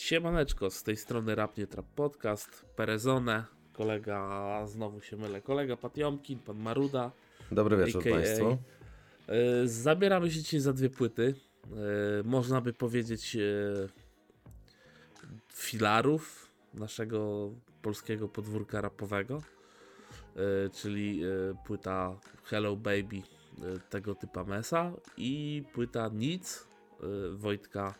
Siemaneczko, z tej strony Rapnie Trap Podcast, Perezone, kolega, znowu się mylę, kolega Patiomkin, pan Maruda. Dobry wieczór AKA. Państwu. Yy, Zabieramy się dzisiaj za dwie płyty, yy, można by powiedzieć yy, filarów naszego polskiego podwórka rapowego, czyli płyta Hello Baby tego typa Mesa i płyta Nic Wojtka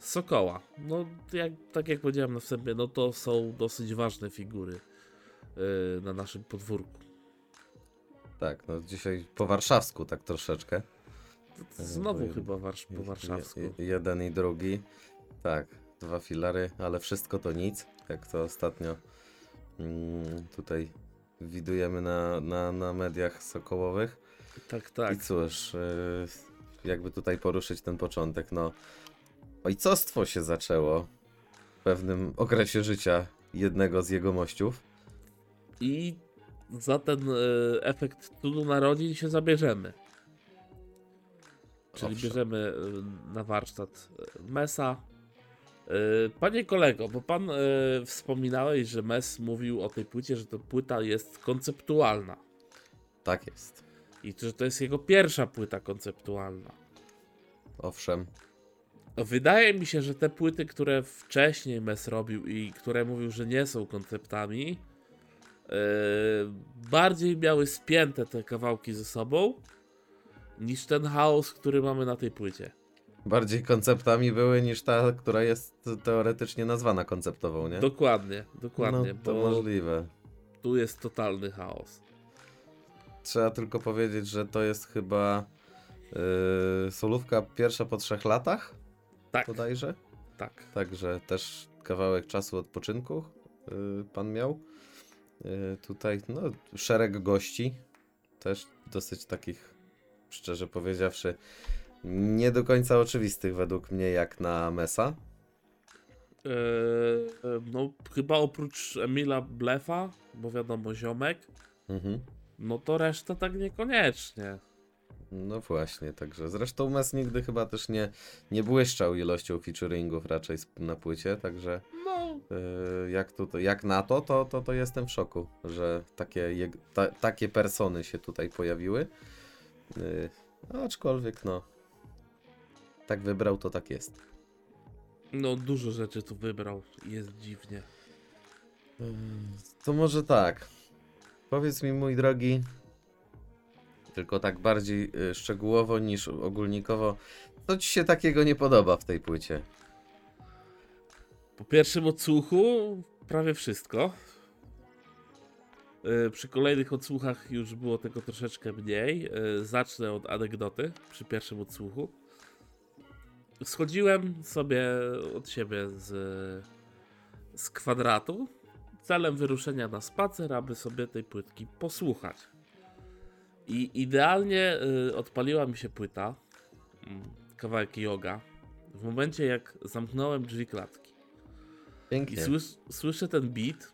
Sokoła. No, jak, tak jak powiedziałem na wstępie, no to są dosyć ważne figury yy, na naszym podwórku. Tak, no dzisiaj po warszawsku tak troszeczkę. Znowu bo- chyba warsz, po warszawsku. Je- jeden i drugi. Tak, dwa filary, ale wszystko to nic, jak to ostatnio mm, tutaj widujemy na, na, na mediach sokołowych. Tak, tak. I cóż, y, jakby tutaj poruszyć ten początek, no ojcostwo się zaczęło w pewnym okresie życia jednego z jego mościów. I za ten e, efekt cudu narodzin się zabierzemy. Czyli Owszem. bierzemy e, na warsztat e, Mesa. Panie kolego, bo pan wspominałeś, że Mes mówił o tej płycie, że to płyta jest konceptualna. Tak jest. I że to jest jego pierwsza płyta konceptualna. Owszem, Wydaje mi się, że te płyty, które wcześniej Mes robił i które mówił, że nie są konceptami, yy, bardziej miały spięte te kawałki ze sobą niż ten chaos, który mamy na tej płycie. bardziej konceptami były niż ta, która jest teoretycznie nazwana konceptową, nie? Dokładnie, dokładnie, no, to możliwe. tu jest totalny chaos. Trzeba tylko powiedzieć, że to jest chyba yy, solówka pierwsza po trzech latach, Tak, bodajże. tak. Także też kawałek czasu odpoczynku yy, pan miał. Yy, tutaj no, szereg gości, też dosyć takich, szczerze powiedziawszy, nie do końca oczywistych według mnie, jak na Mesa. Yy, no, chyba oprócz Emila Blefa, bo wiadomo, ziomek, Mhm. no to reszta tak niekoniecznie. No właśnie, także zresztą Mes nigdy chyba też nie, nie błyszczał ilością featuringów raczej na płycie, także No, yy, jak, tu, jak na to, to, to, to jestem w szoku, że takie, ta, takie persony się tutaj pojawiły. Yy, aczkolwiek no, tak wybrał, to tak jest. no dużo rzeczy tu wybrał, jest dziwnie. To może tak. Powiedz mi, mój drogi, tylko tak bardziej y, szczegółowo niż ogólnikowo, co ci się takiego nie podoba w tej płycie? Po pierwszym odsłuchu prawie wszystko. Yy, Przy kolejnych odsłuchach już było tego troszeczkę mniej. Yy, Zacznę od anegdoty przy pierwszym odsłuchu. Schodziłem sobie od siebie z, z kwadratu celem wyruszenia na spacer, aby sobie tej płytki posłuchać. I idealnie y, odpaliła mi się płyta, mm, kawałek yoga, w momencie jak zamknąłem drzwi klatki. I Pięknie. słys słyszę ten beat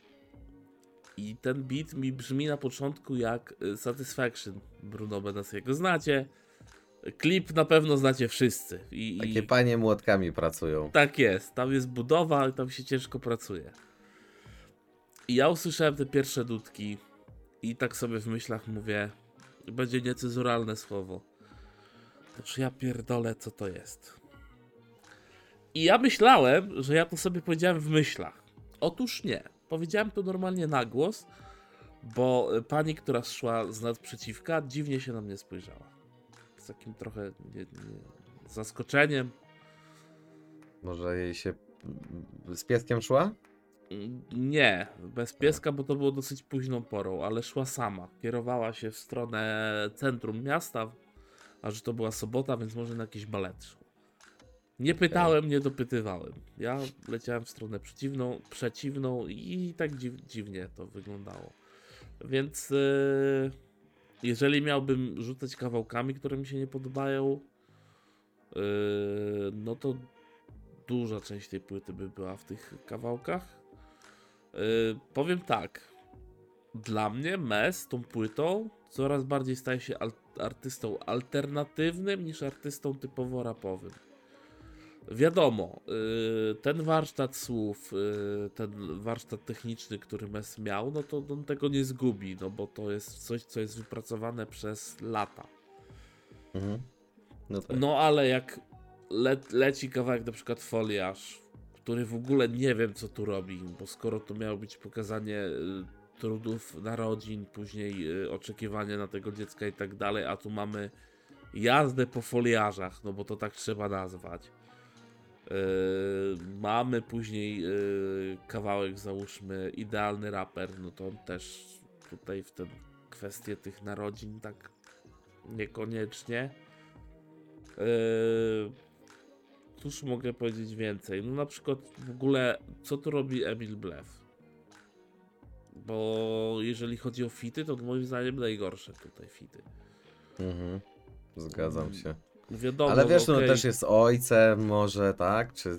i ten beat mi brzmi na początku jak y, Satisfaction Bruno Benassiego. Znacie, klip na pewno znacie wszyscy. I, Takie i panie młotkami pracują. tak jest, tam jest budowa i tam się ciężko pracuje. I ja usłyszałem te pierwsze dudki i tak sobie w myślach mówię, będzie niecenzuralne słowo. To czy ja pierdolę, co to jest? I ja myślałem, że ja to sobie powiedziałem w myślach. Otóż nie. Powiedziałem to normalnie na głos, bo pani, która szła z naprzeciwka, dziwnie się na mnie spojrzała. Z takim trochę nie, nie, zaskoczeniem. Może jej się mm, z pieskiem szła? Nie, bez pieska, bo to było dosyć późną porą, ale szła sama. Kierowała się w stronę centrum miasta, a że to była sobota, więc może na jakiś balet szła. Nie pytałem, nie dopytywałem. Ja leciałem w stronę przeciwną, przeciwną i tak dziw, dziwnie to wyglądało. Więc yy, jeżeli miałbym rzucać kawałkami, które mi się nie podobają, yy, no to duża część tej płyty by była w tych kawałkach. Yy, powiem tak. Dla mnie Mes tą płytą coraz bardziej staje się al- artystą alternatywnym niż artystą typowo rapowym. Wiadomo, y, ten warsztat słów, y, ten warsztat techniczny, który Mes miał, no to on tego nie zgubi, no bo to jest coś, co jest wypracowane przez lata. Mhm. No tak. No ale jak le leci kawałek na przykład foliarz, który w ogóle nie wiem co tu robi, bo skoro to miało być pokazanie y, trudów narodzin, później y, oczekiwania na tego dziecka i tak dalej, a tu mamy jazdę po foliarzach, no bo to tak trzeba nazwać. Yy, mamy później yy, kawałek, załóżmy, idealny raper, no to on też tutaj w ten kwestię tych narodzin tak niekoniecznie. Yy, cóż mogę powiedzieć więcej? No na przykład w ogóle, co tu robi Emil Blef? Bo jeżeli chodzi o fity, to moim zdaniem najgorsze tutaj fity. Mhm. Zgadzam się. Wiadomo, Ale wiesz, no okej. też jest ojcem może, tak? Czy... No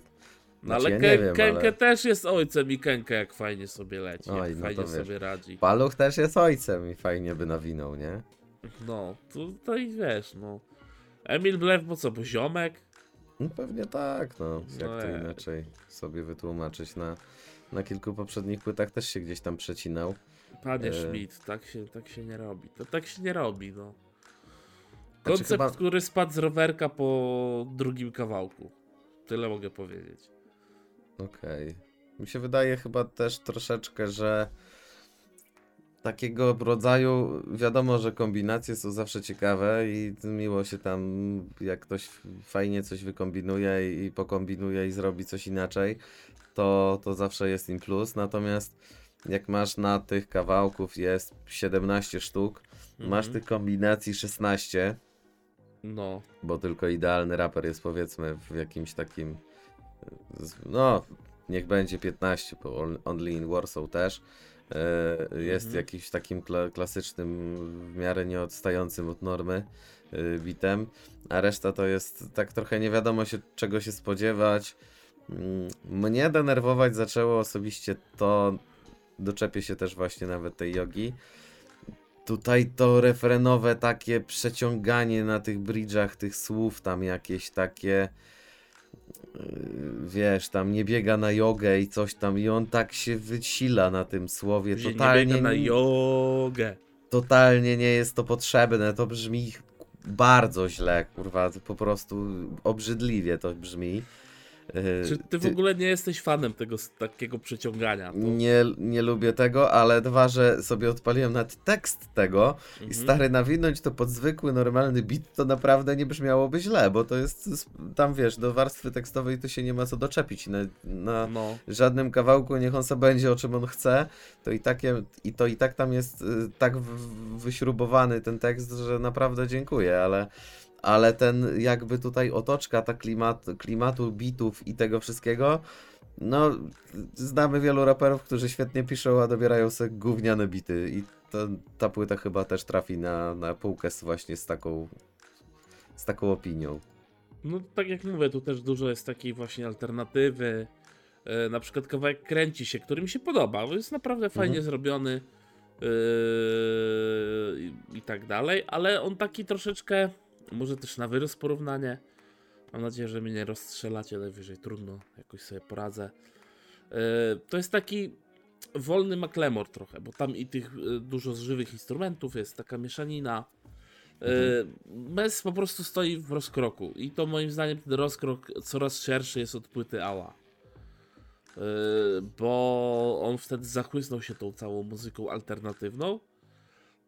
Znaczy, ale ja Ken- wiem, Kenke ale- też jest ojcem i Kenke jak fajnie sobie leci, Oj, jak no fajnie sobie radzi. Paluch też jest ojcem i fajnie by nawinął, nie? No, tutaj wiesz, no. Emil Blef, bo co, bo ziomek? No pewnie tak, no. Jak No to nie. inaczej sobie wytłumaczyć. Na, na kilku poprzednich płytach też się gdzieś tam przecinał. Panie E. Schmidt, tak się, tak się nie robi. To tak się nie robi, no. Znaczy Koncept, chyba- który spadł z rowerka po drugim kawałku. Tyle mogę powiedzieć. Okej. Mi się wydaje chyba też troszeczkę, że takiego rodzaju, wiadomo, że kombinacje są zawsze ciekawe i miło się tam, jak ktoś fajnie coś wykombinuje i pokombinuje i zrobi coś inaczej, to, to zawsze jest im plus. Natomiast jak masz na tych kawałków jest 17 sztuk, masz Mhm. tych kombinacji 16, No, bo tylko idealny raper jest powiedzmy w jakimś takim no niech będzie 15 bo On- Only in Warsaw też jest Mhm. jakimś takim kla klasycznym w miarę nieodstającym od normy e, bitem a reszta to jest tak trochę nie wiadomo się czego się spodziewać Mm, mnie denerwować zaczęło osobiście to doczepię się też właśnie nawet tej jogi Tutaj to refrenowe takie przeciąganie na tych bridge'ach tych słów tam jakieś takie wiesz, tam nie biega na jogę i coś tam i on tak się wysila na tym słowie, że nie totalnie, biega na jogę. totalnie nie jest to potrzebne, to brzmi bardzo źle, kurwa, po prostu obrzydliwie to brzmi. Yy, Czy ty w ogóle nie jesteś fanem tego takiego przeciągania? To... Nie, nie lubię tego, ale dwa, że sobie odpaliłem nawet tekst tego i Mhm. stary nawinąć to pod zwykły, normalny beat, to naprawdę nie brzmiałoby źle, bo to jest, tam wiesz, do warstwy tekstowej to się nie ma co doczepić. Na, na No, żadnym kawałku niech on sobie będzie o czym on chce, to i, takie, i to i tak tam jest y, tak wyśrubowany ten tekst, że naprawdę dziękuję, ale ale ten jakby tutaj otoczka, ta klimat, klimatu bitów i tego wszystkiego, no znamy wielu raperów, którzy świetnie piszą, a dobierają sobie gówniane bity i to, ta płyta chyba też trafi na, na półkę z właśnie z taką z taką opinią. no tak jak mówię, tu też dużo jest takiej właśnie alternatywy. E, na przykład kawałek kręci się, który mi się podoba, bo jest naprawdę fajnie Mhm. zrobiony yy, i, i tak dalej, ale on taki troszeczkę, może też na wyrost porównanie. Mam nadzieję, że mnie nie rozstrzelacie najwyżej, trudno, jakoś sobie poradzę. Yy, to jest taki wolny McLemore trochę, bo tam i tych y, dużo z żywych instrumentów jest, taka mieszanina. Y, Mes po prostu stoi w rozkroku i to moim zdaniem ten rozkrok coraz szerszy jest od płyty Ała. Bo on wtedy zachłysnął się tą całą muzyką alternatywną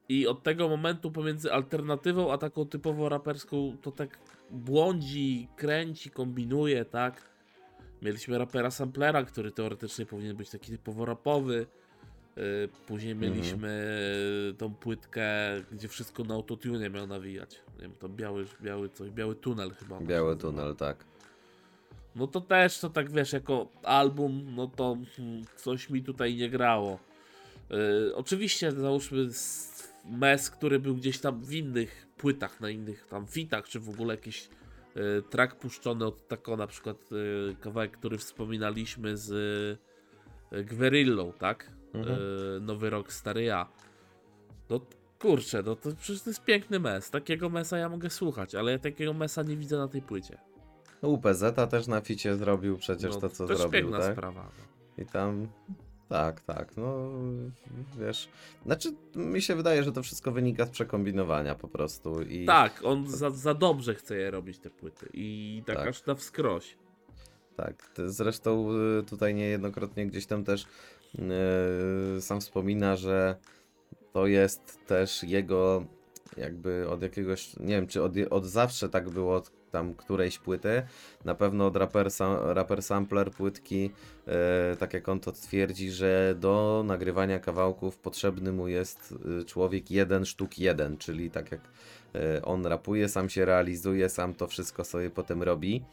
i od tego momentu pomiędzy alternatywą a taką typowo raperską to tak błądzi, kręci, kombinuje, tak? Mieliśmy rapera samplera, który teoretycznie powinien być taki typowo rapowy. Yy, Później Mhm. mieliśmy tą płytkę, gdzie wszystko na autotune miał nawijać. Nie wiem, to biały, biały coś, biały tunel chyba. Biały tunel, tak. No to też to tak wiesz, jako album, no to hmm, coś mi tutaj nie grało. Yy, oczywiście załóżmy mes, który był gdzieś tam w innych płytach, na innych tam fitach, czy w ogóle jakiś yy, track puszczony od tako na przykład yy, kawałek, który wspominaliśmy z yy, Gwerillą, tak? Mhm. Yy, Nowy rok, stary ja. No kurczę, no to przecież to jest piękny mes. Takiego mesa ja mogę słuchać, ale ja takiego mesa nie widzę na tej płycie. UPZ też na ficie zrobił przecież no, to, co też zrobił, piękna tak? sprawa. No. I tam. Tak, tak, no wiesz. Znaczy, mi się wydaje, że to wszystko wynika z przekombinowania po prostu. I Tak, on za, za dobrze chce je robić te płyty i tak, Tak. aż na wskroś. Tak, zresztą y, tutaj niejednokrotnie gdzieś tam też y, sam wspomina, że to jest też jego jakby od jakiegoś, nie wiem czy od, od zawsze tak było tam którejś płyty, na pewno od Rapper, Sam- rapper Sampler płytki, y, tak jak on to twierdzi, że do nagrywania kawałków potrzebny mu jest y, człowiek jeden sztuk jeden, czyli tak jak y, on rapuje, sam się realizuje, sam to wszystko sobie potem robi.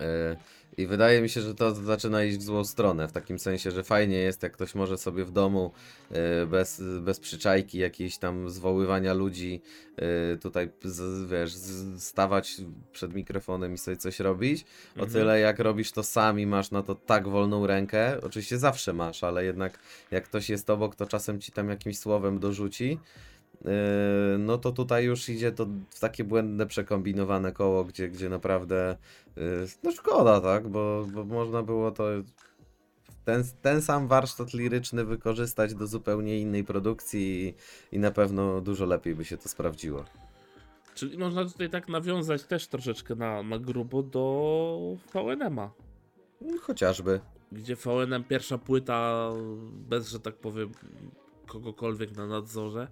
E, I wydaje mi się, że to zaczyna iść w złą stronę, w takim sensie, że fajnie jest, jak ktoś może sobie w domu e, bez, bez przyczajki, jakiejś tam zwoływania ludzi, e, tutaj, z, wiesz, stawać przed mikrofonem i sobie coś robić. O Mhm. tyle, jak robisz to sam i masz na to tak wolną rękę, oczywiście zawsze masz, ale jednak jak ktoś jest obok, to czasem ci tam jakimś słowem dorzuci. Yy, no to tutaj już idzie to w takie błędne, przekombinowane koło, gdzie, gdzie naprawdę yy, no szkoda, tak, bo, bo można było to ten, ten sam warsztat liryczny wykorzystać do zupełnie innej produkcji i, i na pewno dużo lepiej by się to sprawdziło. Czyli można tutaj tak nawiązać też troszeczkę na, na grubo do VNM-a. Chociażby. Gdzie VNM pierwsza płyta, bez że tak powiem, kogokolwiek na nadzorze,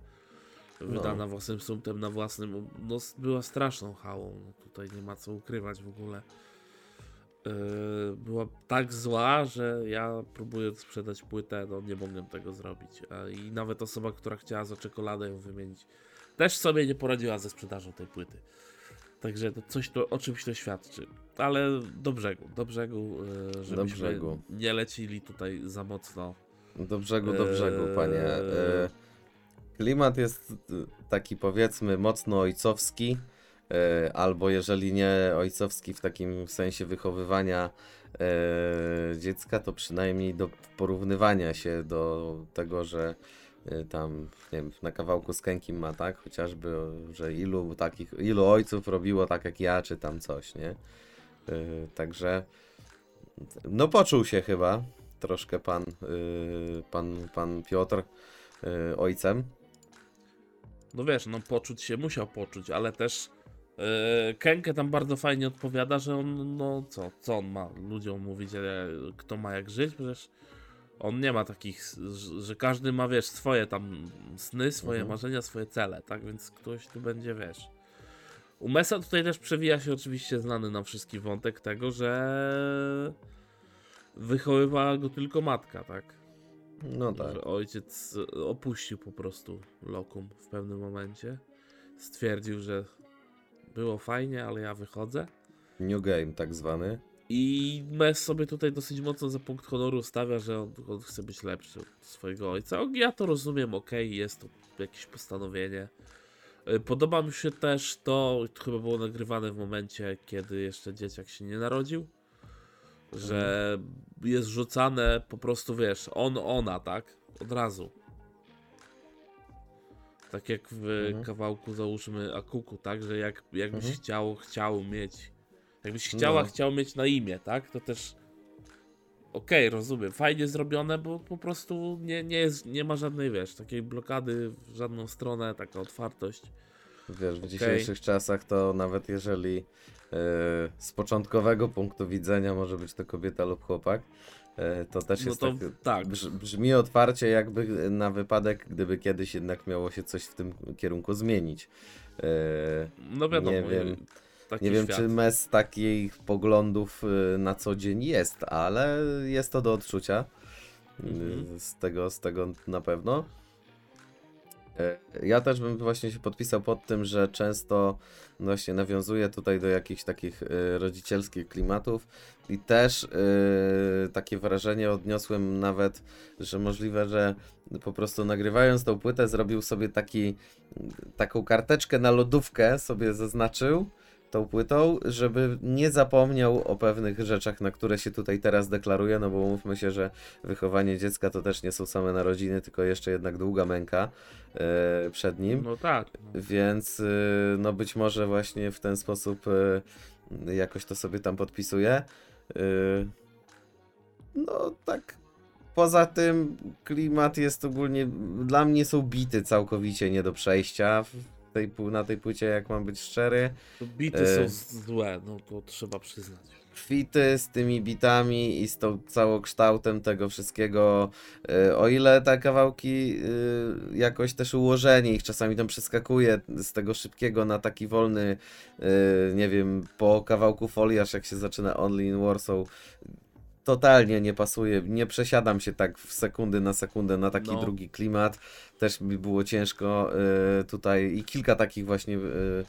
wydana własnym sumtem na własnym, no była straszną hałą. No, tutaj nie ma co ukrywać w ogóle. Yy, była tak zła, że ja próbując sprzedać płytę, no nie mogłem tego zrobić. A I nawet osoba, która chciała za czekoladę ją wymienić, też sobie nie poradziła ze sprzedażą tej płyty. Także to coś to o czymś to świadczy. Ale do brzegu, do brzegu, yy, żebyśmy brzegu. nie lecili tutaj za mocno. Do brzegu, do brzegu, panie. Eee. Klimat jest y, taki powiedzmy mocno ojcowski, e, albo jeżeli nie ojcowski w takim sensie wychowywania e, dziecka, to przynajmniej do porównywania się do tego, że tam, nie wiem, na kawałku z Kenkim ma, tak? Chociażby, że ilu takich, ilu ojców robiło tak jak ja, czy tam coś, nie? Także, no poczuł się chyba troszkę pan, y, pan, pan Piotr y, ojcem. No wiesz, no poczuć się musiał poczuć, ale też yy, Kenke tam bardzo fajnie odpowiada, że on, no co, co on ma ludziom mówić, e, kto ma jak żyć, przecież on nie ma takich, że- każdy ma, wiesz, swoje tam sny, swoje Mhm. marzenia, swoje cele, tak, więc ktoś tu będzie, wiesz. U Mesa tutaj też przewija się oczywiście znany nam wszystkim wątek tego, że wychowywała go tylko matka, tak? No tak. Że ojciec opuścił po prostu lokum w pewnym momencie. Stwierdził, że było fajnie, ale ja wychodzę. New Game tak zwany. I Mes sobie tutaj dosyć mocno za punkt honoru stawia, że on, on chce być lepszy od swojego ojca. Ja to rozumiem, okej, jest to jakieś postanowienie. Y, Podoba mi się też to, to chyba było nagrywane w momencie, kiedy jeszcze dzieciak się nie narodził, że jest rzucane po prostu, wiesz, on, ona, tak? Od razu. Tak jak w Mhm. kawałku załóżmy Akuku, tak? Że jak, jakbyś Mhm. chciał, chciał mieć, jakbyś chciała, No. chciał mieć na imię, tak? To też okej, rozumiem, fajnie zrobione, bo po prostu nie, nie, jest, nie ma żadnej, wiesz, takiej blokady w żadną stronę, taka otwartość. Wiesz, w Okej. dzisiejszych czasach to nawet jeżeli y, z początkowego punktu widzenia może być to kobieta lub chłopak, y, to też No jest to tak, tak, brz, brzmi otwarcie jakby na wypadek, gdyby kiedyś jednak miało się coś w tym kierunku zmienić. Y, no wiadomo, nie wiem. taki Nie wiem, świat. czy mes takich poglądów na co dzień jest, ale jest to do odczucia. Mhm. Z, tego, z tego na pewno. E, Ja też bym właśnie się podpisał pod tym, że często właśnie nawiązuje tutaj do jakichś takich y, rodzicielskich klimatów i też y, takie wrażenie odniosłem nawet, że możliwe, że po prostu nagrywając tą płytę zrobił sobie taki, taką karteczkę na lodówkę sobie zaznaczył tą płytą, żeby nie zapomniał o pewnych rzeczach, na które się tutaj teraz deklaruje, no bo mówmy się, że wychowanie dziecka to też nie są same narodziny, tylko jeszcze jednak długa męka e, przed nim. No tak. No. Więc y, no być może właśnie w ten sposób y, jakoś to sobie tam podpisuję. Yy, no tak. Poza tym klimat jest ogólnie, dla mnie są bity całkowicie nie do przejścia tej, na tej płycie, jak mam być szczery. To Bity E. są złe, no to trzeba przyznać. Fity z tymi bitami i z tą całokształtem tego wszystkiego. y, O ile te kawałki y, jakoś też ułożenie ich czasami tam przeskakuje z tego szybkiego na taki wolny, y, nie wiem, po kawałku foliarz jak się zaczyna Only in Warsaw. Totalnie nie pasuje, nie przesiadam się tak w sekundy na sekundę na taki No. drugi klimat. Też mi było ciężko y, tutaj i kilka takich właśnie y,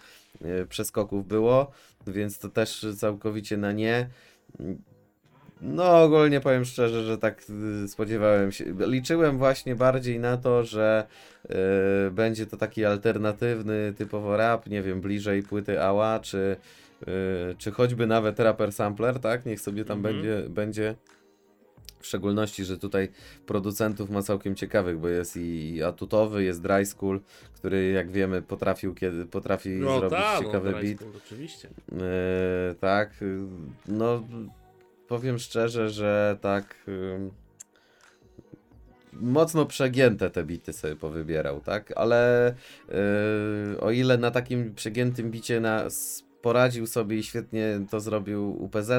y, przeskoków było, więc to też całkowicie na nie. No, ogólnie powiem szczerze, że tak y, spodziewałem się. Liczyłem właśnie bardziej na to, że y, będzie to taki alternatywny, typowo rap, nie wiem, bliżej płyty Ała, czy, czy choćby nawet rapper sampler, tak? Niech sobie tam Mhm. będzie, będzie. W szczególności, że tutaj producentów ma całkiem ciekawych, bo jest i atutowy, jest Dry School, który jak wiemy potrafił kiedy potrafi No zrobić tak, ciekawy no, beat. Dry oczywiście. Yy, tak, yy, no powiem szczerze, że tak yy, mocno przegięte te bity sobie powybierał, tak, ale yy, o ile na takim przegiętym bicie na, poradził sobie i świetnie to zrobił UPZ,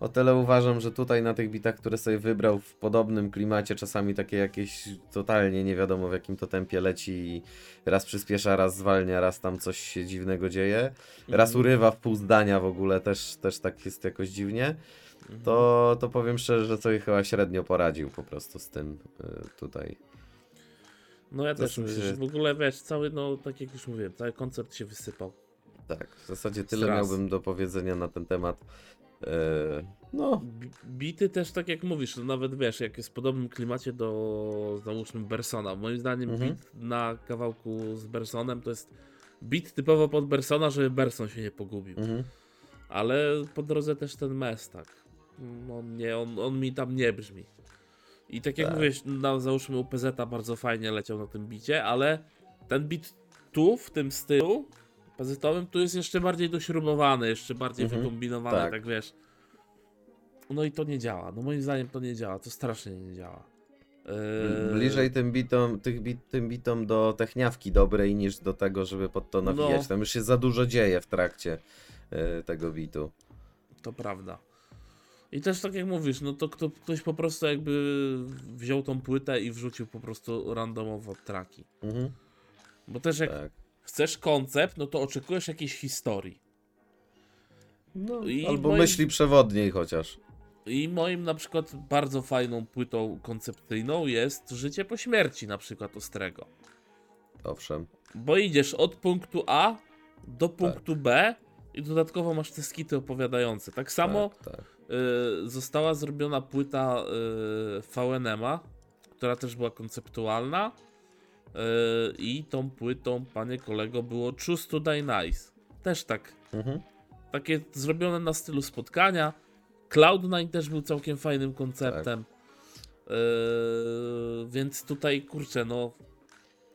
o tyle uważam, że tutaj na tych bitach, które sobie wybrał w podobnym klimacie, czasami takie jakieś totalnie nie wiadomo w jakim to tempie leci i raz przyspiesza, raz zwalnia, raz tam coś się dziwnego dzieje raz Mhm. urywa w pół zdania w ogóle, też, też tak jest jakoś dziwnie, Mhm. to, to powiem szczerze, że sobie chyba średnio poradził po prostu z tym y, tutaj. No ja to też myślę, że w ogóle wiesz, cały, no tak jak już mówiłem, cały koncert się wysypał. Tak, w zasadzie tyle miałbym do powiedzenia na ten temat. Y, no, Bi- Bity też tak jak mówisz, no nawet wiesz, jak jest w podobnym klimacie do załóżmy Bersona. Moim zdaniem Mhm. beat na kawałku z Bersonem to jest beat typowo pod Bersona, żeby Berson się nie pogubił. mhm, Ale po drodze też ten mes, tak. On, nie, on, on mi tam nie brzmi. I tak jak Tak. mówisz, na, załóżmy UPZ bardzo fajnie leciał na tym bicie, ale ten bit tu, w tym stylu pazetowym, tu jest jeszcze bardziej dośrubowany, jeszcze bardziej Mhm. wykombinowany, Tak. tak. wiesz. No i to nie działa. No moim zdaniem to nie działa, to strasznie nie działa. Eee, bliżej tym bitom, tych bit, tym bitom do techniawki dobrej niż do tego, żeby pod to nawijać. No. Tam już się za dużo dzieje w trakcie y, tego bitu. To prawda. I też tak jak mówisz, no to kto, ktoś po prostu jakby wziął tą płytę i wrzucił po prostu randomowo traki. Mhm, Bo też jak tak. Chcesz koncept, no to oczekujesz jakiejś historii. No, I albo moim- myśli przewodniej chociaż. I moim na przykład bardzo fajną płytą koncepcyjną jest Życie po śmierci na przykład Ostrego. Owszem. Bo idziesz od punktu A do punktu B i dodatkowo masz te skity opowiadające. Tak samo Tak, tak. y, została zrobiona płyta y, VNM-a, która też była konceptualna. Y, I tą płytą, panie kolego, było Choose to Die Nice. Też tak. Mhm. Takie zrobione na stylu spotkania. Cloud9 też był całkiem fajnym konceptem. Yy, więc tutaj, kurczę, no.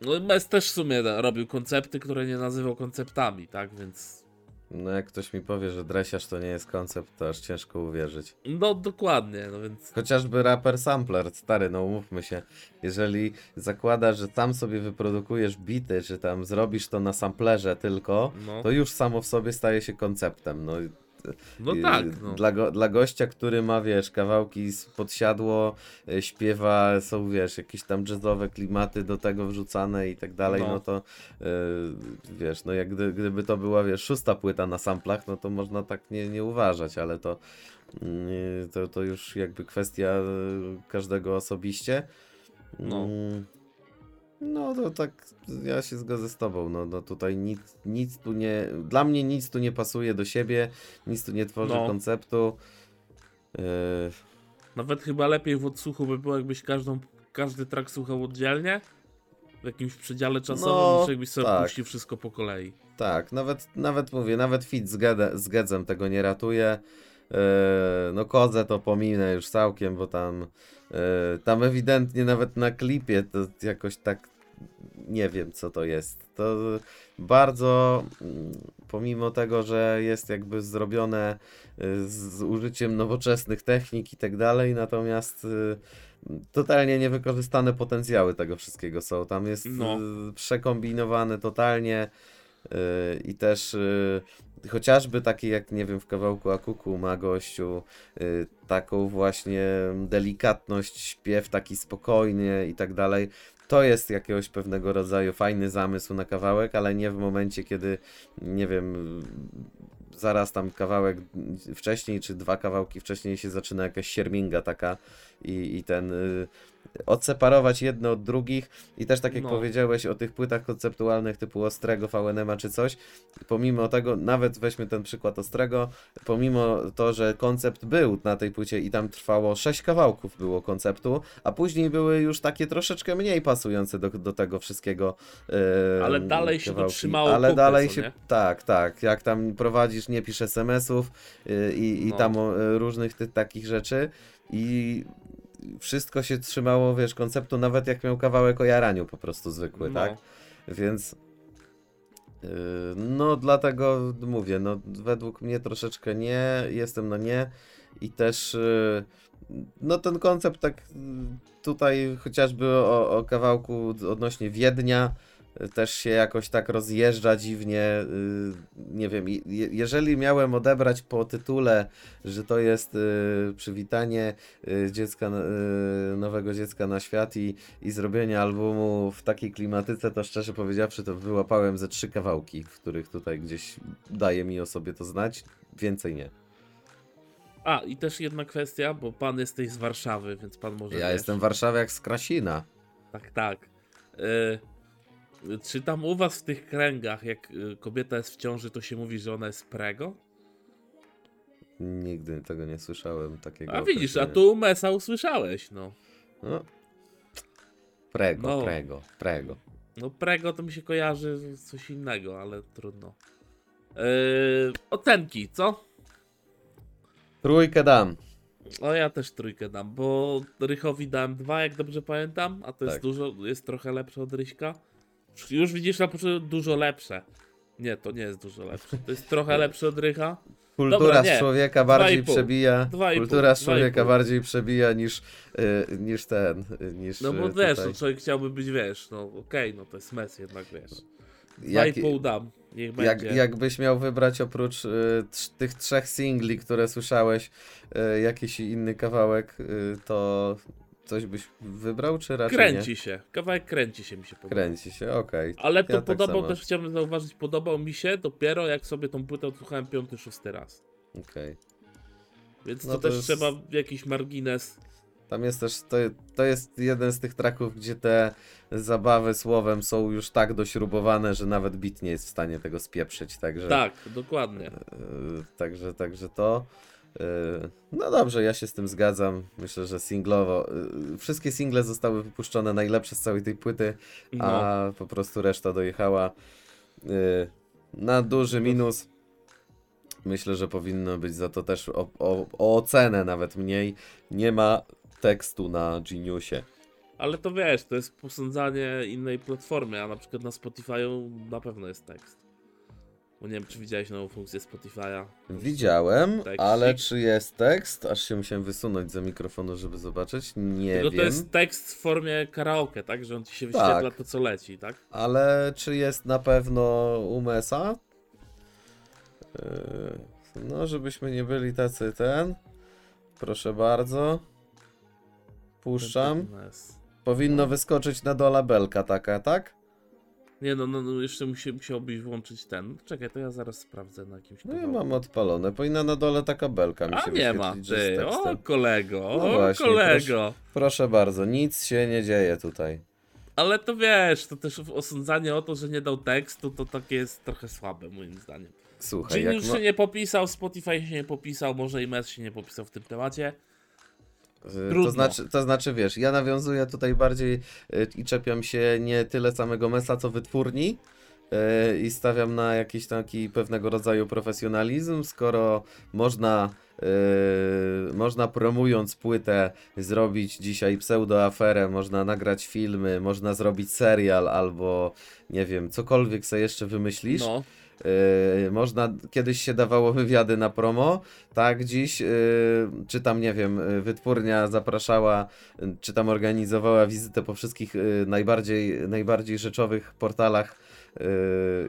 No, Mes też w sumie robił koncepty, które nie nazywał konceptami, tak? Więc. No jak ktoś mi powie, że dresiarz to nie jest koncept, to aż ciężko uwierzyć. No dokładnie, no więc. Chociażby raper sampler, stary, no umówmy się. Jeżeli zakładasz, że tam sobie wyprodukujesz bity, czy tam zrobisz to na samplerze tylko, No, to już samo w sobie staje się konceptem. No, no i- tak. No. Dla, go, dla gościa, który ma, wiesz, kawałki z podsiadło, y, śpiewa, są, wiesz, jakieś tam jazzowe klimaty do tego wrzucane i tak dalej, no, No. to y, wiesz, no jak gdy, gdyby to była, wiesz, szósta płyta na samplach, no to można tak nie, nie uważać, ale to, y, to, to już jakby kwestia y, każdego osobiście. No. No to tak, ja się zgodzę z tobą, no, no tutaj nic, nic tu nie, dla mnie nic tu nie pasuje do siebie, nic tu nie tworzy No. konceptu. Yy, Nawet chyba lepiej w odsłuchu by było, jakbyś każdą, każdy track słuchał oddzielnie. W jakimś przedziale czasowym, No, jakbyś sobie tak. puścił wszystko po kolei. tak, nawet, nawet mówię, nawet fit z, Gede, z Gedzem tego nie ratuje. Yy, no Kozę to pominę już całkiem, bo tam, tam ewidentnie nawet na klipie to jakoś tak nie wiem co to jest. To bardzo mm, pomimo tego, że jest jakby zrobione y, z użyciem nowoczesnych technik i tak dalej, natomiast y, totalnie niewykorzystane potencjały tego wszystkiego są. Tam jest No. przekombinowane totalnie i też chociażby taki jak, nie wiem, w kawałku Akuku ma gościu y, taką właśnie delikatność, śpiew taki spokojny i tak dalej. To jest jakiegoś pewnego rodzaju fajny zamysł na kawałek, ale nie w momencie, kiedy, nie wiem, zaraz tam kawałek wcześniej, czy dwa kawałki wcześniej się zaczyna jakaś sierminga taka i, i ten... Y, odseparować jedno od drugich i też tak jak No. powiedziałeś o tych płytach konceptualnych typu Ostrego, VNM czy coś, pomimo tego, nawet weźmy ten przykład Ostrego, pomimo to, że koncept był na tej płycie i tam trwało sześć kawałków było konceptu, a później były już takie troszeczkę mniej pasujące do, do tego wszystkiego. e, Ale dalej się kawałki. trzymało Ale kupy, dalej się, nie? tak, tak, jak tam prowadzisz, nie pisz SMS-ów y, i, i No. tam o, y, różnych tych takich rzeczy i wszystko się trzymało, wiesz, konceptu, nawet jak miał kawałek o jaraniu po prostu zwykły, No. tak? Więc yy, no dlatego mówię, no według mnie troszeczkę nie, jestem na nie i też yy, no ten koncept tak yy, tutaj chociażby o, o kawałku odnośnie Wiednia też się jakoś tak rozjeżdża dziwnie, yy, nie wiem, je, jeżeli miałem odebrać po tytule, że to jest yy, przywitanie yy, dziecka, nowego dziecka na świat i, i zrobienie albumu w takiej klimatyce, to szczerze powiedziawszy, to wyłapałem ze trzy kawałki, w których tutaj gdzieś daje mi o sobie to znać. Więcej nie. A, i też jedna kwestia, bo pan jesteś z Warszawy, więc pan może. Ja wiesz. jestem w Warszawie jak z Krasina. Tak, tak. Y, czy tam u was w tych kręgach, jak y, kobieta jest w ciąży, to się mówi, że ona jest prego? Nigdy tego nie słyszałem takiego. A widzisz, a tu u Mesa usłyszałeś, no. No. Prego, No. prego, prego. No prego to mi się kojarzy z coś innego, ale trudno. Yy, ocenki, co? Trójkę dam. O ja też trójkę dam, bo Rychowi dałem dwa, jak dobrze pamiętam, a to jest Tak. dużo, jest trochę lepsze od Ryśka. Już widzisz na początku dużo lepsze. Nie, to nie jest dużo lepsze. To jest trochę lepsze od Rycha. Kultura Dobra, z człowieka bardziej przebija. Kultura z człowieka bardziej przebija niż, y, niż ten. Niż, No bo y, wiesz, no, człowiek chciałby być, wiesz, no okej, no to jest mes jednak, wiesz. Dwa Jak- i pół dam, niech Jak, będzie. jakbyś miał wybrać oprócz y, tych trzech singli, które słyszałeś, y, jakiś inny kawałek, y, to coś byś wybrał, czy raczej Kręci nie? się, kawałek kręci się mi się podoba. Kręci się, okej. Ale to Ja tak podobał, też chciałbym zauważyć, podobał mi się dopiero jak sobie tą płytę odsłuchałem piąty, szósty raz. okej. Więc No to, to też jest- trzeba jakiś margines. Tam jest też, to, to jest jeden z tych traków, gdzie te zabawy słowem są już tak dośrubowane, że nawet bit nie jest w stanie tego spieprzyć, także... Tak, dokładnie. y, także, także to... y, No dobrze, ja się z tym zgadzam. Myślę, że singlowo. y, Wszystkie single zostały wypuszczone najlepsze z całej tej płyty. No, a po prostu reszta dojechała y, na duży minus. Myślę, że powinno być za to też o, o, o ocenę nawet mniej. Nie ma tekstu na Geniusie. ale to wiesz, to jest posądzanie innej platformy, a na przykład na Spotify'u na pewno jest tekst. Bo nie wiem, czy widziałeś nową funkcję Spotify'a. Widziałem, ale czy jest tekst? Aż się musiałem wysunąć za mikrofonu, żeby zobaczyć. Nie Tylko wiem. to jest tekst w formie karaoke, tak? Że on ci się wyświetla Tak. to, co leci, tak? Ale czy jest na pewno u Mesa? Yy, No, żebyśmy nie byli tacy ten. Proszę bardzo. Puszczam. Powinno wyskoczyć na dole belka taka, tak? Nie no, no, no jeszcze musi, musiałbyś włączyć ten. Czekaj, to ja zaraz sprawdzę na jakimś No ja kawałku. mam odpalone. Powinna na dole taka belka mi A się nie ma, wyświetlić, że z ty, o tekstem. kolego, No o właśnie, kolego. Proszę bardzo, nic się nie dzieje tutaj. Ale to wiesz, to też osądzanie o to, że nie dał tekstu, to takie jest trochę słabe moim zdaniem. Słuchaj, Czyli jak już ma... się nie popisał, Spotify się nie popisał, może i Mes się nie popisał w tym temacie. Trudno. To znaczy, to znaczy, wiesz, ja nawiązuję tutaj bardziej y, i czepiam się nie tyle samego Mesa, co wytwórni y, i stawiam na jakiś taki pewnego rodzaju profesjonalizm, skoro można, y, można promując płytę zrobić dzisiaj pseudoaferę, można nagrać filmy, można zrobić serial albo nie wiem, cokolwiek sobie jeszcze wymyślisz, No, Yy, można, kiedyś się dawało wywiady na promo, tak, dziś, yy, czy tam, nie wiem, wytwórnia zapraszała, czy tam organizowała wizytę po wszystkich yy, najbardziej, najbardziej rzeczowych portalach yy,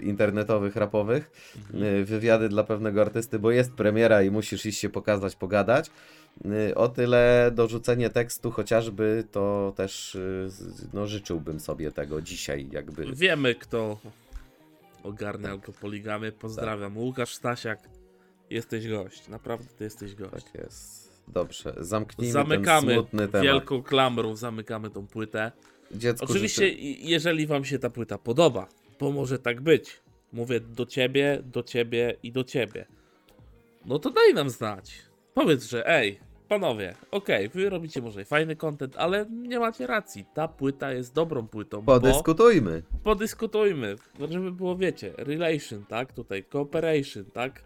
internetowych, rapowych, Mhm. yy, wywiady dla pewnego artysty, bo jest premiera i musisz iść się pokazać, pogadać. Yy, O tyle dorzucenie tekstu chociażby, to też no, życzyłbym sobie tego dzisiaj, jakby. Wiemy, kto ogarnia alkopoligamy. Pozdrawiam. Tak. Łukasz Stasiak, jesteś gość. Naprawdę, ty jesteś gość. Tak jest. Dobrze, zamknijmy Zamykamy ten smutny temat. wielką klamrą, zamykamy tą płytę. Dziecku Oczywiście, jeżeli wam się ta płyta podoba, bo może tak być. Mówię do ciebie, do ciebie i do ciebie. No to daj nam znać. Powiedz, że ej, panowie, okej, wy robicie może fajny content, ale nie macie racji. Ta płyta jest dobrą płytą. bo Podyskutujmy. podyskutujmy, żeby było, wiecie, relation, tak? Tutaj cooperation, tak?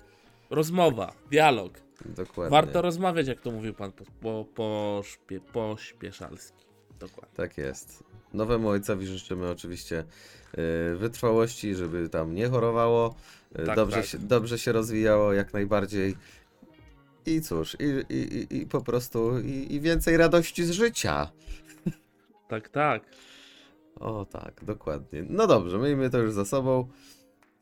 Rozmowa, dialog. Dokładnie. Warto rozmawiać, jak to mówił pan po, po, poszpie, pośpieszalski. Dokładnie. Tak jest. Nowemu ojcowi życzymy oczywiście y, wytrwałości, żeby tam nie chorowało, y, Tak, dobrze, tak. Się, dobrze się rozwijało jak najbardziej. I cóż, i, i, i, po prostu i, i więcej radości z życia. Tak, tak. O tak, dokładnie. No dobrze, miejmy to już za sobą.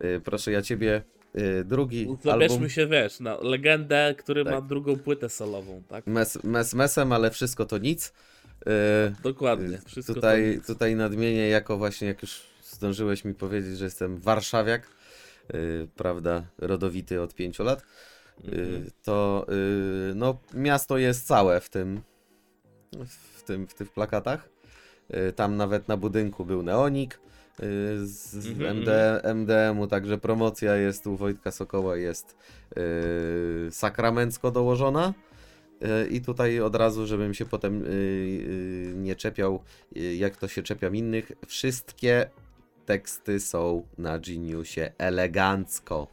Y, proszę ja ciebie, y, drugi Zabierzmy album. się, wiesz, na legendę, który Tak. ma drugą płytę solową, tak? Mes, mes mesem, ale wszystko to nic. Y, Dokładnie. Wszystko tutaj, to nic. tutaj nadmienię jako właśnie, jak już zdążyłeś mi powiedzieć, że jestem warszawiak, prawda, rodowity od pięciu lat, y, Mhm. to y, no, miasto jest całe w tym, w tym, w tych plakatach. Y, tam nawet na budynku był neonik y, z, z Mhm, MD, MDM-u, także promocja jest u Wojtka Sokoła, jest y, sakramencko dołożona. Y, I tutaj od razu, żebym się potem y, y, nie czepiał, y, jak to się czepiam innych, wszystkie teksty są na Geniusie elegancko.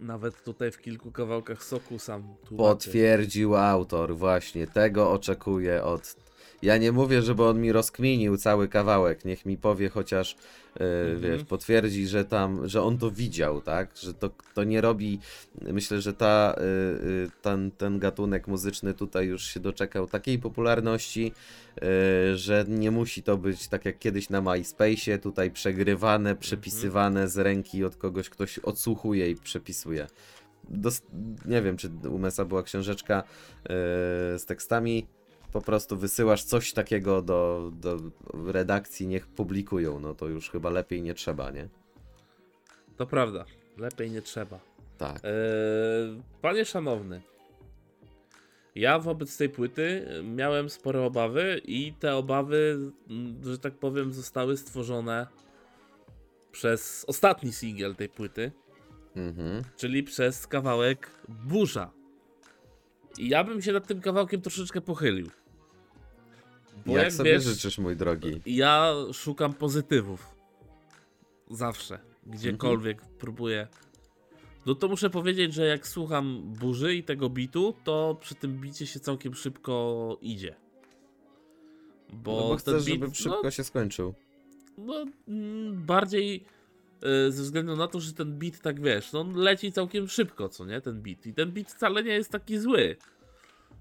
Nawet tutaj w kilku kawałkach soku sam tłumaczy. Potwierdził autor, właśnie tego oczekuję od. Ja nie mówię, żeby on mi rozkminił cały kawałek, niech mi powie chociaż, yy, Mhm. wiesz, potwierdzi, że tam, że on to widział, tak? Że to, to nie robi. Myślę, że ta, yy, ten, ten gatunek muzyczny tutaj już się doczekał takiej popularności, yy, że nie musi to być tak jak kiedyś na MySpace'ie, tutaj przegrywane, przepisywane z ręki od kogoś, ktoś odsłuchuje i przepisuje. Dos- nie wiem, czy u Mesa była książeczka yy, z tekstami. Po prostu wysyłasz coś takiego do, do redakcji, niech publikują. No to już chyba lepiej nie trzeba, nie? To prawda. Lepiej nie trzeba. Tak. Eee, panie szanowny, ja wobec tej płyty miałem spore obawy i te obawy, że tak powiem, zostały stworzone przez ostatni singiel tej płyty, Mhm. czyli przez kawałek Burza. I ja bym się nad tym kawałkiem troszeczkę pochylił. Bo Jak, jak sobie wiesz, życzysz, mój drogi? ja szukam pozytywów. Zawsze. Gdziekolwiek próbuję. No to muszę powiedzieć, że jak słucham burzy i tego bitu, to przy tym bicie się całkiem szybko idzie. Bo, no bo ten chcesz, beat, żeby szybko no, się skończył. no, mm, bardziej y, ze względu na to, że ten beat tak wiesz, no on leci całkiem szybko, co nie, ten beat. I ten beat wcale nie jest taki zły.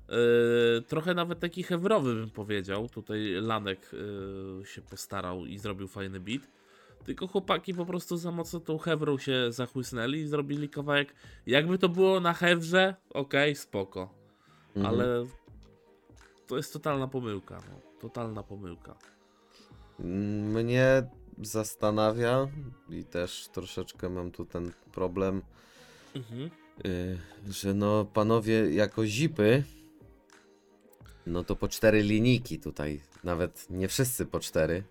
Y, trochę nawet taki hewrowy bym powiedział. Tutaj Lanek y, się postarał i zrobił fajny beat. Tylko chłopaki po prostu za mocno tą hewrą się zachłysnęli i zrobili kawałek. Jakby to było na hewrze, okej, spoko. Mhm. Ale to jest totalna pomyłka. No. Totalna pomyłka. Mnie zastanawia i też troszeczkę mam tu ten problem, Mhm. y, że no panowie jako zipy, no to po cztery linijki tutaj, nawet nie wszyscy po cztery.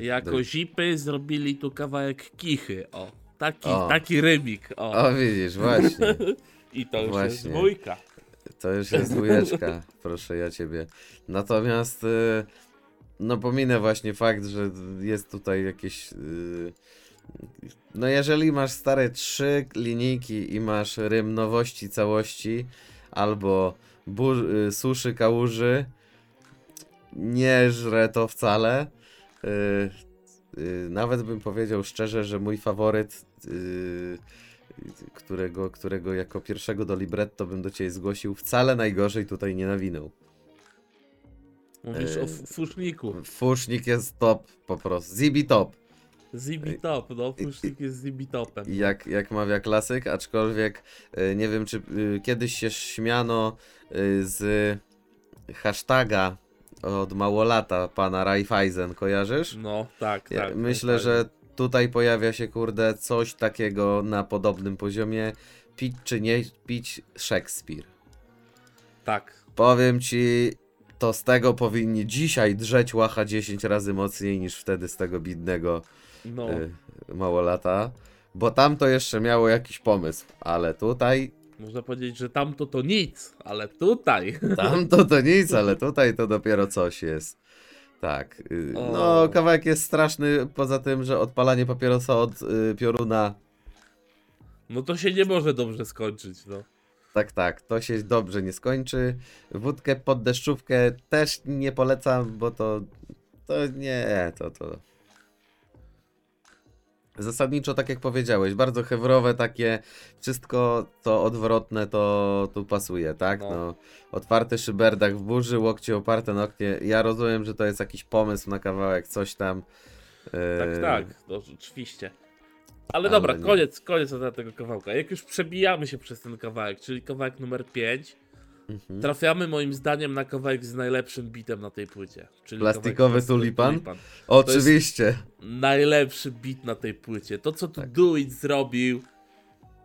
Y, Jako do- zipy zrobili tu kawałek kichy, o. Taki, O. taki rymik, o. O widzisz, właśnie. I to już jest właśnie. dwójka. To już jest dwójeczka, proszę ja ciebie. Natomiast, y, no pominę właśnie fakt, że jest tutaj jakieś... y, No jeżeli masz stare trzy linijki i masz rym nowości całości, albo y, suszy kałuży, nie żre to wcale. y, y, nawet bym powiedział szczerze, że mój faworyt, którego, którego jako pierwszego do libretto bym do ciebie zgłosił, wcale najgorzej tutaj nie nawinął. Mówisz o fuszniku. Fusznik jest top po prostu. Zibi top. Zibi top, no fusznik jest zibi topem. Jak, jak mawia klasyk, aczkolwiek y, nie wiem, czy y, kiedyś się śmiano y, z hashtaga od małolata pana Raiffeisen, kojarzysz? No, tak, Ja tak. myślę, tak. że tutaj pojawia się, kurde, coś takiego na podobnym poziomie. Pić czy nie pić Szekspir. Tak. Powiem ci, to z tego powinni dzisiaj drzeć łacha 10 razy mocniej niż wtedy z tego bidnego No, y, małolata. Bo tam to jeszcze miało jakiś pomysł, ale tutaj, można powiedzieć, że tamto to nic, ale tutaj. tam to nic, ale tutaj to dopiero coś jest. Tak. y. No, kawałek jest straszny, poza tym, że odpalanie papierosa od y, pioruna No to się nie może dobrze skończyć, no. Tak, tak, to się dobrze nie skończy. Wódkę pod deszczówkę też nie polecam, bo to. To nie, to to. Zasadniczo, tak jak powiedziałeś, bardzo hewrowe takie, wszystko to odwrotne to tu pasuje, tak? No. No. otwarty szyberdach w burzy, łokcie oparte na oknie. Ja rozumiem, że to jest jakiś pomysł na kawałek, coś tam. Tak, Yy, tak, no, oczywiście. Ale, ale dobra, nie. koniec, koniec na tego kawałka. Jak już przebijamy się przez ten kawałek, czyli kawałek numer 5, mhm. trafiamy moim zdaniem na kawałek z najlepszym bitem na tej płycie. Czyli Plastikowy tulipan? To Oczywiście. najlepszy bit na tej płycie. To, co tu Tak. Do It zrobił,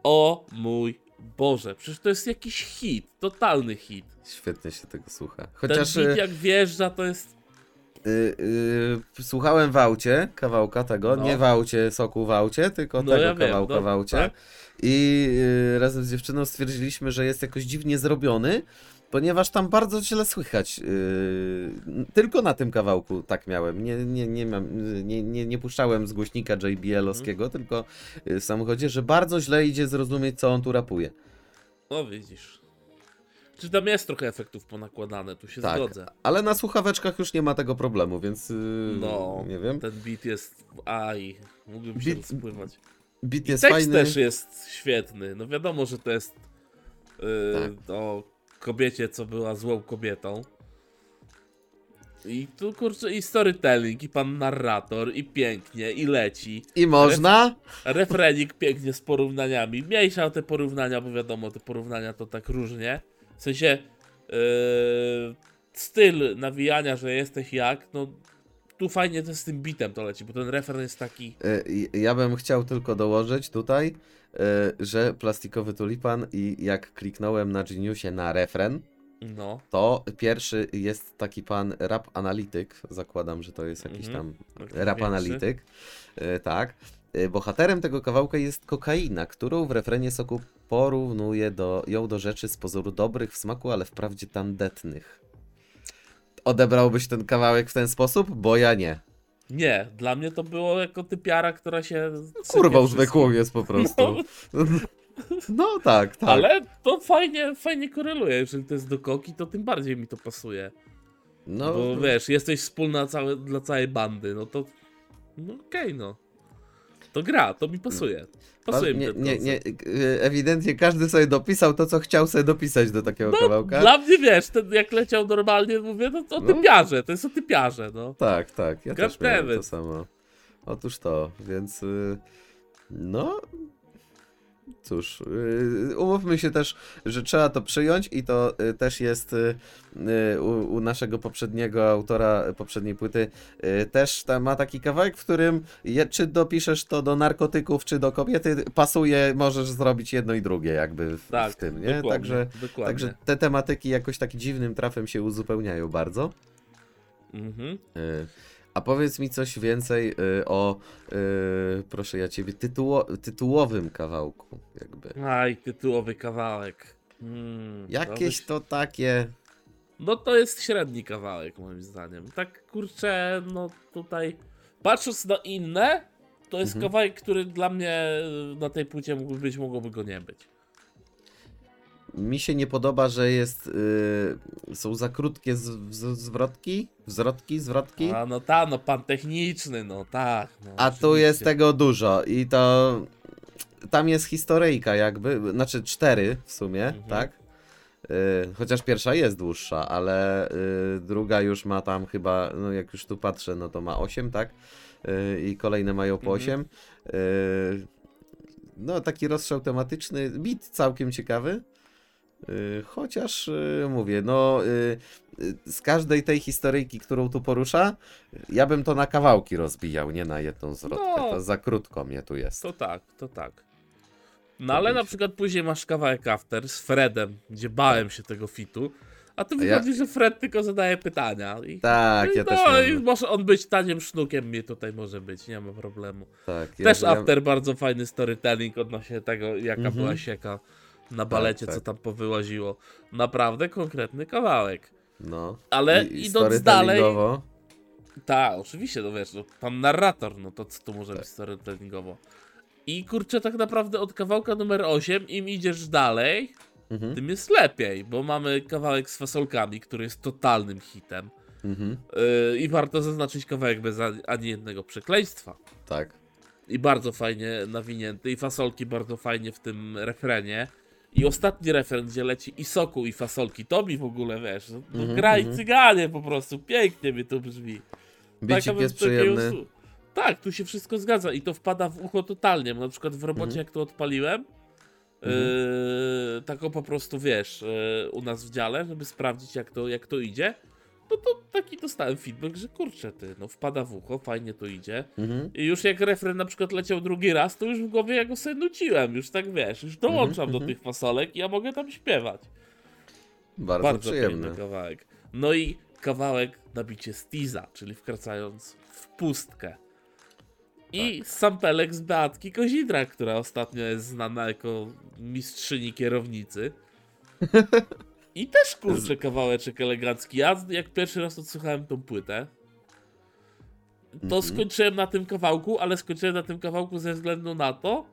o mój Boże, przecież to jest jakiś hit, totalny hit. Świetnie się tego słucha. Ten Chociaż. beat y, jak wjeżdża, to jest... Y, y, słuchałem w aucie kawałka tego, No. nie w aucie soku w aucie, tylko No tego ja wiem, kawałka no, w aucie. tak. I y, razem z dziewczyną stwierdziliśmy, że jest jakoś dziwnie zrobiony, ponieważ tam bardzo źle słychać. y, tylko na tym kawałku tak miałem. Nie, nie, nie, mam, nie, nie, nie puszczałem z głośnika JBL-owskiego, Mhm. tylko y, w samochodzie, że bardzo źle idzie zrozumieć, co on tu rapuje. No widzisz. Czy tam jest trochę efektów ponakładane, tu się Tak. zgodzę. Ale na słuchaweczkach już nie ma tego problemu, więc y, No, nie wiem. ten beat jest... Aj, mógłbym się Beat- rozpływać. Beat jest Tekst fajny. też jest świetny. No wiadomo, że to jest yy, Tak. o kobiecie, co była złą kobietą. I tu kurczę i storytelling, i pan narrator, i pięknie, i leci. I można. Refrenik pięknie z porównaniami. Mniejsza o te porównania, bo wiadomo, te porównania to tak różnie. W sensie yy, styl nawijania, że jesteś jak, no tu fajnie to z tym bitem to leci, bo ten refren jest taki. E, Ja bym chciał tylko dołożyć tutaj, e, że plastikowy tulipan i jak kliknąłem na Geniusie na refren, No, to pierwszy jest taki pan rap analityk, zakładam, że to jest jakiś Mhm. tam taki rap analityk, tak. E, Bohaterem tego kawałka jest kokaina, którą w refrenie soku porównuje do, ją do rzeczy z pozoru dobrych w smaku, ale wprawdzie tandetnych. Odebrałbyś ten kawałek w ten sposób? Bo ja nie. Nie, dla mnie to było jako typiara, która się. Kurwą sypie zwykłą jest po prostu. No tak, tak. Ale to fajnie, fajnie koreluje. Jeżeli to jest do koki, to tym bardziej mi to pasuje. No, Bo wiesz, jesteś wspólna całe, dla całej bandy, no to. No okej, no. To gra, to mi pasuje. Pasuje mi nie, ten nie, nie, y, ewidentnie każdy sobie dopisał to, co chciał sobie dopisać do takiego No, kawałka. dla mnie wiesz, ten jak leciał normalnie, mówię, no to o No. typiarze, to jest o typiarze, no. Tak, tak, ja też miałem Goddammit. to samo. Otóż to, więc y, no cóż, y, umówmy się też, że trzeba to przyjąć i to y, też jest y, u, u naszego poprzedniego autora poprzedniej płyty też ma taki kawałek, w którym je, czy dopiszesz to do narkotyków, czy do kobiety, pasuje, możesz zrobić jedno i drugie jakby w, Tak, w tym, nie? dokładnie, Także, dokładnie. także te tematyki jakoś tak dziwnym trafem się uzupełniają bardzo. Mhm. Y, A powiedz mi coś więcej y, o, y, proszę ja ciebie, tytuło, tytułowym kawałku, jakby. Aj, tytułowy kawałek. Mm, Jakieś to takie. No to jest średni kawałek moim zdaniem. Tak kurczę, no tutaj patrząc na inne, to jest Mhm. kawałek, który dla mnie y, na tej płycie mógłby być, mogłoby go nie być. Mi się nie podoba, że jest, y, są za krótkie z, z, zwrotki, wzrotki, zwrotki, A no ta, no pan techniczny, no tak. No, a tu oczywiście. jest tego dużo i to tam jest historyjka jakby, znaczy cztery w sumie, Mhm. tak? Y, chociaż pierwsza jest dłuższa, ale y, druga już ma tam chyba, no jak już tu patrzę, no to ma 8, tak? I kolejne mają po Mhm. 8. Y, no taki rozstrzał tematyczny, bit całkiem ciekawy. Y, Chociaż y, mówię, no y, z każdej tej historyjki, którą tu porusza, ja bym to na kawałki rozbijał, nie na jedną zwrotkę. No. To za krótko mnie tu jest. To tak, to tak. No ale na przykład później masz kawałek after z Fredem, gdzie bałem się tego fitu, a tu A ja- wychodzi, że Fred tylko zadaje pytania. I, Tak, i ja no, też i miałem, może on być taniem sznukiem, mnie tutaj może być, nie ma problemu. tak, ja, Też ja, after bardzo fajny storytelling odnośnie tego, jaka Mhm. była sieka na balecie, tak. co tam powyłaziło. Naprawdę konkretny kawałek. no. Ale I- idąc dalej, tak, oczywiście, no wiesz, no, pan narrator, no to co tu może Tak. być storytellingowo. I kurczę, tak naprawdę od kawałka numer 8, im idziesz dalej, Mhm, tym jest lepiej, bo mamy kawałek z fasolkami, który jest totalnym hitem. mhm, Yy, I warto zaznaczyć kawałek bez ani- ani jednego przekleństwa. tak. I bardzo fajnie nawinięty, i fasolki bardzo fajnie w tym refrenie. I ostatni refren, gdzie leci i soku, i fasolki, to mi w ogóle wiesz, no, Mhm, gra i mhm. cyganie po prostu, pięknie mi to brzmi. Bicik Taka jest przyjemny. Tak, tu się wszystko zgadza i to wpada w ucho totalnie. Na przykład w robocie, Mhm. jak to odpaliłem, Mhm. yy, taką po prostu wiesz, yy, u nas w dziale, żeby sprawdzić, jak to, jak to idzie. No to taki dostałem feedback, że kurczę ty, no wpada w ucho, fajnie to idzie. Mhm, I już jak refren na przykład leciał drugi raz, to już w głowie ja go sobie nuciłem, już tak wiesz, już dołączam Mhm, do mhm. tych fasolek i ja mogę tam śpiewać. bardzo, Bardzo przyjemny. kawałek. No i kawałek na bicie Stiza, czyli wkraczając w pustkę. I sampelek z Beatki Kozidra, która ostatnio jest znana jako mistrzyni kierownicy. I też kurczę kawałeczek elegancki. Ja jak pierwszy raz odsłuchałem tą płytę, to Mhm. skończyłem na tym kawałku, ale skończyłem na tym kawałku ze względu na to,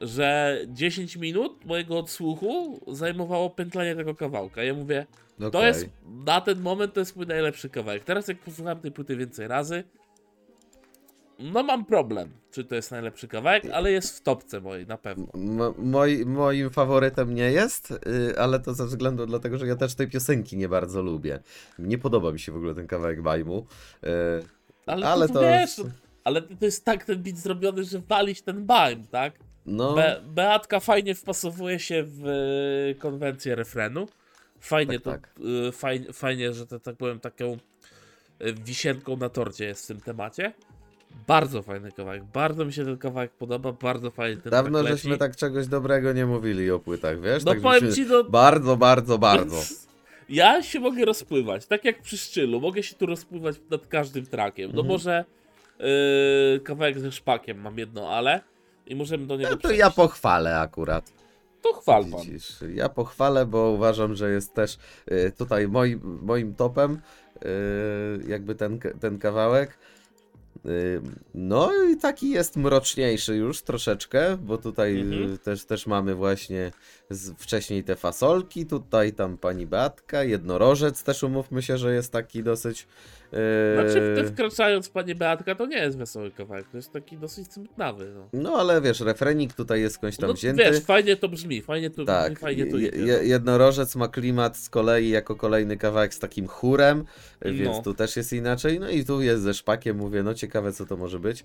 że 10 minut mojego odsłuchu zajmowało pętlenie tego kawałka. Ja mówię, to Okej. jest, na ten moment to jest mój najlepszy kawałek. Teraz jak posłuchałem tej płyty więcej razy, no mam problem, czy to jest najlepszy kawałek, ale jest w topce mojej, na pewno. Moi, moim faworytem nie jest, y, ale to ze względu dlatego, że ja też tej piosenki nie bardzo lubię. Nie podoba mi się w ogóle ten kawałek bajmu. y, Ale, Ale to, to- wiesz, ale to jest tak ten beat zrobiony, że walić ten baim, tak? No, Be Beatka fajnie wpasowuje się w y, konwencję refrenu. Fajnie Tak, to, tak. y, fajnie, fajnie, że to tak powiem taką y, wisienką na torcie jest w tym temacie. Bardzo fajny kawałek, bardzo mi się ten kawałek podoba, bardzo fajnie ten dawno tak żeśmy tak czegoś dobrego nie mówili o płytach, wiesz? No tak powiem ci, no... Bardzo, bardzo, bardzo. Ja się mogę rozpływać, tak jak przy szczylu, mogę się tu rozpływać nad każdym trakiem. No Mhm. może y, kawałek ze szpakiem mam jedno, ale i możemy do niego No to przejść. ja pochwalę akurat. To chwal pan. Widzisz, ja pochwalę, bo uważam, że jest też y, tutaj moim, moim topem y, jakby ten, ten kawałek. No i taki jest mroczniejszy już troszeczkę, bo tutaj Mhm. też, też mamy właśnie wcześniej te fasolki, tutaj tam pani Beatka, jednorożec też umówmy się, że jest taki dosyć... y, Znaczy, te wkraczając Panie Beatka, to nie jest wesoły kawałek, to jest taki dosyć smutnawy. No, No ale wiesz, refrenik tutaj jest skądś tam no wzięty. wiesz, fajnie to brzmi, fajnie to brzmi, Tak, fajnie to idzie. je- no. jednorożec ma klimat z kolei jako kolejny kawałek z takim chórem, No. więc tu też jest inaczej. No i tu jest ze szpakiem, mówię, no ciekawe co to może być.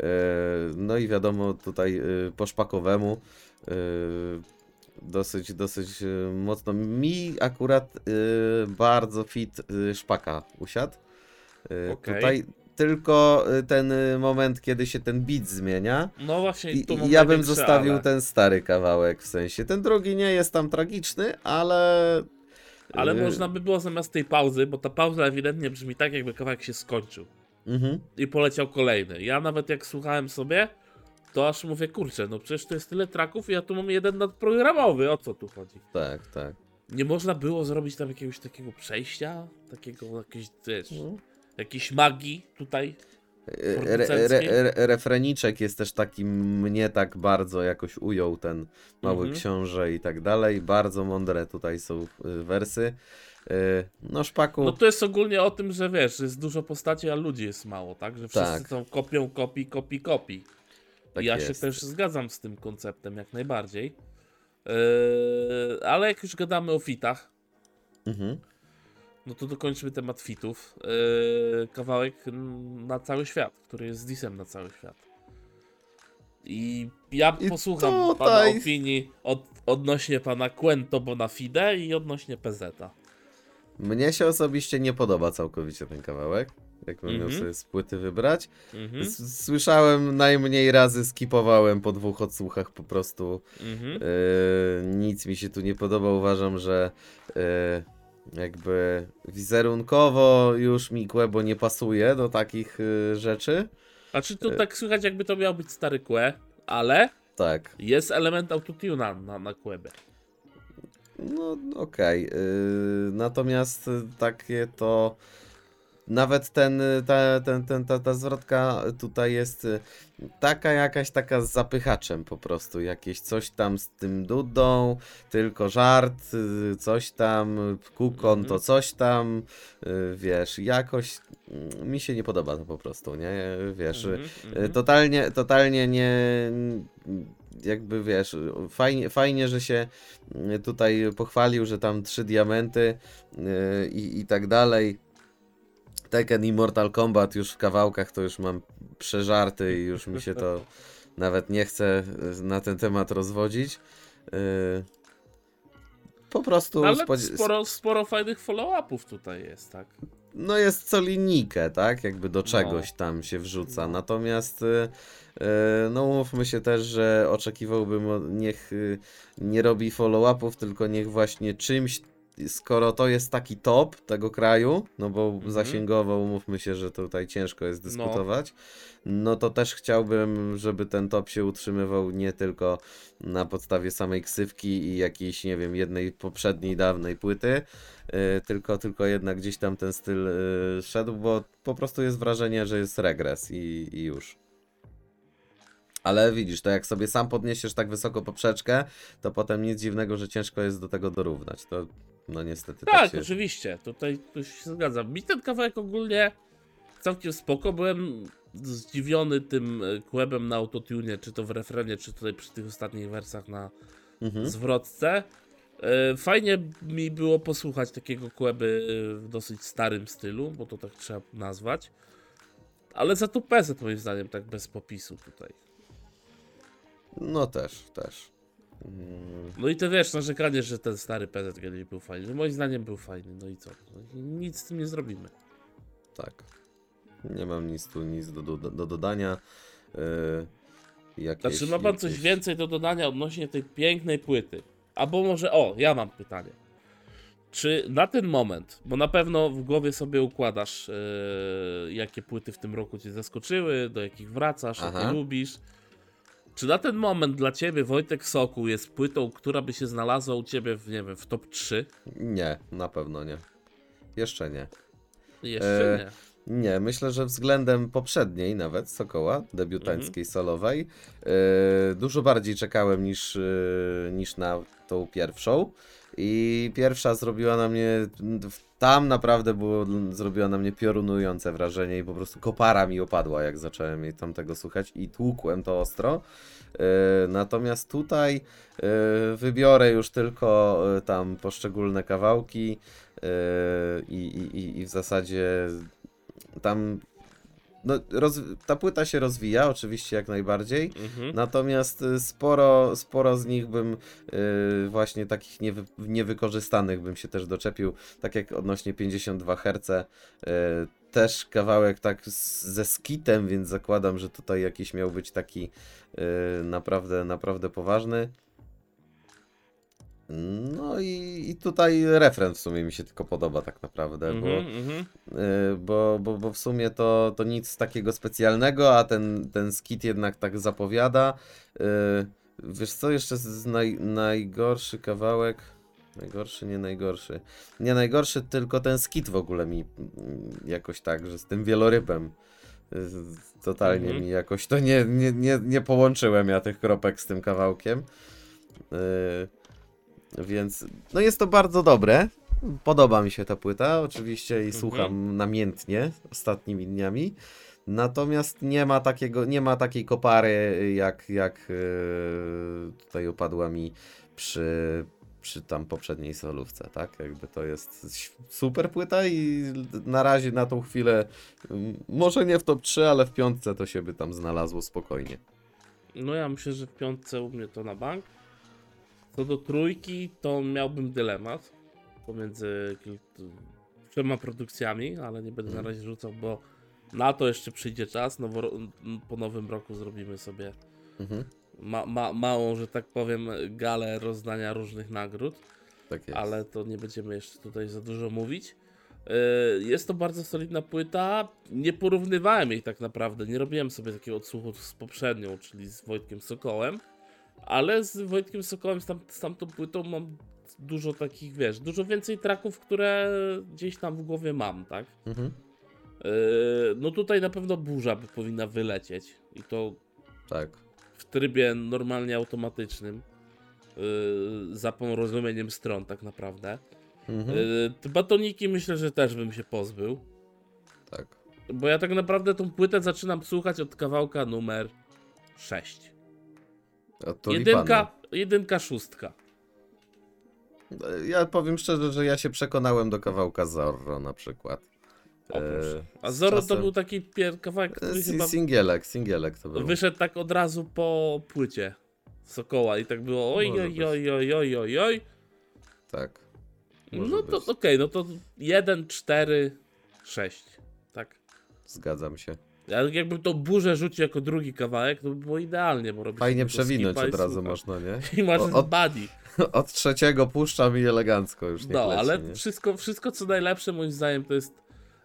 E, No i wiadomo, tutaj e, po szpakowemu e, dosyć, dosyć e, mocno. Mi akurat e, bardzo fit e, szpaka usiadł. E, Okej. Tutaj tylko e, ten e, moment, kiedy się ten beat zmienia. No właśnie, I, tu ja bym zostawił ale. ten stary kawałek w sensie. Ten drugi nie jest tam tragiczny, ale. Ale y, można by było zamiast tej pauzy, bo ta pauza ewidentnie brzmi tak, jakby kawałek się skończył. Mhm. I poleciał kolejny. Ja nawet jak słuchałem sobie, to aż mówię, kurczę, no przecież to jest tyle traków i ja tu mam jeden nadprogramowy, o co tu chodzi? Tak, tak. Nie można było zrobić tam jakiegoś takiego przejścia, takiego jakiejś, wiesz, No. Jakiejś magii tutaj. Re, re, re, refreniczek jest też taki, mnie tak bardzo jakoś ujął ten mały Mhm. książę i tak dalej. Bardzo mądre tutaj są y, wersy. Y, No szpaku, No to jest ogólnie o tym, że wiesz, jest dużo postaci, a ludzi jest mało, tak? Że wszyscy Tak. są kopią, kopii, kopii, kopii. tak I ja się jest. też zgadzam z tym konceptem jak najbardziej. Yy, ale jak już gadamy o fitach, Mhm. No to dokończmy temat fitów. Yy, kawałek mm, na cały świat, który jest disem na cały świat. I ja I posłucham pana tutaj- opinii od, odnośnie pana Quento Bonafide i odnośnie PZ. Mnie się osobiście nie podoba całkowicie ten kawałek. Jakbym miał Mhm. sobie z płyty wybrać. Mhm, S- Słyszałem najmniej razy, skipowałem po dwóch odsłuchach po prostu. mhm. Yy, nic mi się tu nie podoba. Uważam, że yy, jakby wizerunkowo już mi Quebo nie pasuje do takich yy, rzeczy. A czy tu tak słychać, jakby to miał być stary Kłe, ale Tak. jest element autotuna na, na Kłebie. No okej. Yy, natomiast y, takie to. Nawet ten, y, ta, ten, ten, ta, ta zwrotka tutaj jest y, taka jakaś taka z zapychaczem po prostu. Jakieś coś tam z tym dudą, tylko żart, y, coś tam, kukon to Mhm. coś tam, wiesz, jakoś mm, mi się nie podoba to po prostu, nie? Wiesz, Mhm, mhm. Totalnie, totalnie nie. Jakby wiesz, fajnie, fajnie, że się tutaj pochwalił, że tam trzy diamenty i, i tak dalej. Tekken i Mortal Kombat już w kawałkach to już mam przeżarty i już mi się to nawet nie chce y, na ten temat rozwodzić. Y, Po prostu Ale spodzi- sporo, sporo fajnych follow-upów tutaj jest, tak? no jest co linijkę, tak? Jakby do czegoś tam się wrzuca. No. Natomiast y, no umówmy się też, że oczekiwałbym niech nie robi follow-upów, tylko niech właśnie czymś skoro to jest taki top tego kraju, no bo Mhm. zasięgowo umówmy się, że tutaj ciężko jest dyskutować, no. to też chciałbym, żeby ten top się utrzymywał nie tylko na podstawie samej ksywki i jakiejś, nie wiem, jednej poprzedniej, dawnej płyty, y, tylko, tylko jednak gdzieś tam ten styl y, szedł, bo po prostu jest wrażenie, że jest regres i, i już. Ale widzisz, to jak sobie sam podniesiesz tak wysoko poprzeczkę, to potem nic dziwnego, że ciężko jest do tego dorównać. To no niestety tak, Tak, się... oczywiście, tutaj tu się zgadzam. Mi ten kawałek ogólnie całkiem spoko, byłem zdziwiony tym e, kłebem na autotune, czy to w refrenie, czy tutaj przy tych ostatnich wersach na Mhm. zwrotce. E, Fajnie mi było posłuchać takiego kłeby e, w dosyć starym stylu, bo to tak trzeba nazwać. Ale za to PZ moim zdaniem tak bez popisu tutaj. No też, też. No i to wiesz, narzekanie, że ten stary PZ kiedyś był fajny. No Moim zdaniem był fajny, no i co? No i Nic z tym nie zrobimy. tak. Nie mam nic tu, nic do, do, do dodania. Yy, jakieś, Znaczy ma pan coś jakieś- więcej do dodania odnośnie tej pięknej płyty? Albo może, o, ja mam pytanie. Czy na ten moment, bo na pewno w głowie sobie układasz, e, jakie płyty w tym roku cię zaskoczyły, do jakich wracasz, jakie lubisz. Czy na ten moment dla ciebie Wojtek Soku jest płytą, która by się znalazła u ciebie w, nie wiem, w top 3? Nie, na pewno nie. Jeszcze nie. Jeszcze E, nie. Nie, myślę, że względem poprzedniej nawet Sokoła, debiutanckiej Mhm. solowej, yy, dużo bardziej czekałem niż, yy, niż na tą pierwszą. I pierwsza zrobiła na mnie, tam naprawdę było, zrobiła na mnie piorunujące wrażenie i po prostu kopara mi opadła, jak zacząłem jej tamtego słuchać i tłukłem to ostro. Yy, natomiast tutaj yy, wybiorę już tylko yy, tam poszczególne kawałki i, i- i w zasadzie tam no, roz, ta płyta się rozwija, oczywiście jak najbardziej. Mhm. Natomiast y, sporo, sporo z nich bym y, właśnie takich niewy, niewykorzystanych bym się też doczepił, tak jak odnośnie 52 Hz. Y, też kawałek tak z, ze skitem, więc zakładam, że tutaj jakiś miał być taki y, naprawdę, naprawdę poważny. No i, i tutaj refren w sumie mi się tylko podoba tak naprawdę, bo Mhm, mhm. Y, bo, bo, bo w sumie to, to nic takiego specjalnego, a ten, ten skit jednak tak zapowiada. Y, Wiesz co, jeszcze z naj, najgorszy kawałek. Najgorszy, nie najgorszy. Nie najgorszy, tylko ten skit w ogóle mi mm, jakoś tak, że z tym wielorybem. Totalnie Mhm. mi jakoś to nie, nie, nie, nie połączyłem ja tych kropek z tym kawałkiem. Yy, więc no jest to bardzo dobre. Podoba mi się ta płyta, oczywiście i Mhm. słucham namiętnie ostatnimi dniami. Natomiast nie ma takiego, nie ma takiej kopary jak, jak yy, tutaj upadła mi przy, przy tam poprzedniej solówce, tak? Jakby to jest super płyta i na razie na tą chwilę może nie w top 3, ale w piątce to się by tam znalazło spokojnie. No ja myślę, że w piątce u mnie to na bank. Co do trójki, to miałbym dylemat pomiędzy trzema produkcjami, ale nie będę na Mhm. razie rzucał, bo na to jeszcze przyjdzie czas. No po nowym roku zrobimy sobie Mhm, ma, ma, małą, że tak powiem, galę rozdania różnych nagród. tak jest. ale to nie będziemy jeszcze tutaj za dużo mówić. Yy, Jest to bardzo solidna płyta. Nie porównywałem jej tak naprawdę. Nie robiłem sobie takiego odsłuchu z poprzednią, czyli z Wojtkiem Sokołem. Ale z Wojtkiem Sokołem, z, tam, z tamtą płytą mam dużo takich, wiesz, dużo więcej traków, które gdzieś tam w głowie mam, tak? Mhm, Yy, No tutaj na pewno burza by powinna wylecieć. I to tak. w trybie normalnie automatycznym. Yy, za porozumieniem stron tak naprawdę. Mhm, Yy, batoniki myślę, że też bym się pozbył. tak. Bo ja tak naprawdę tą płytę zaczynam słuchać od kawałka numer 6. Jedynka, jedynka, szóstka. Ja powiem szczerze, że ja się przekonałem do kawałka Zorro na przykład. O. Eee, A z Zoro to czasem- był taki pier- kawałek, który Si- chyba Singielek, singielek to był. wyszedł tak od razu po płycie Sokoła i tak było oj, Może oj, oj, oj, oj, oj, oj. Tak. Może No to okej, no to 1, 4, 6. Tak. Zgadzam się. Ja jakbym tą burzę rzucił jako drugi kawałek, to by było idealnie, bo robisz Fajnie przewinąć od razu słuchasz. można, nie? I masz O- od- buddy. Od trzeciego puszczam i elegancko już nie No, leci, ale nie? wszystko, wszystko co najlepsze moim zdaniem to jest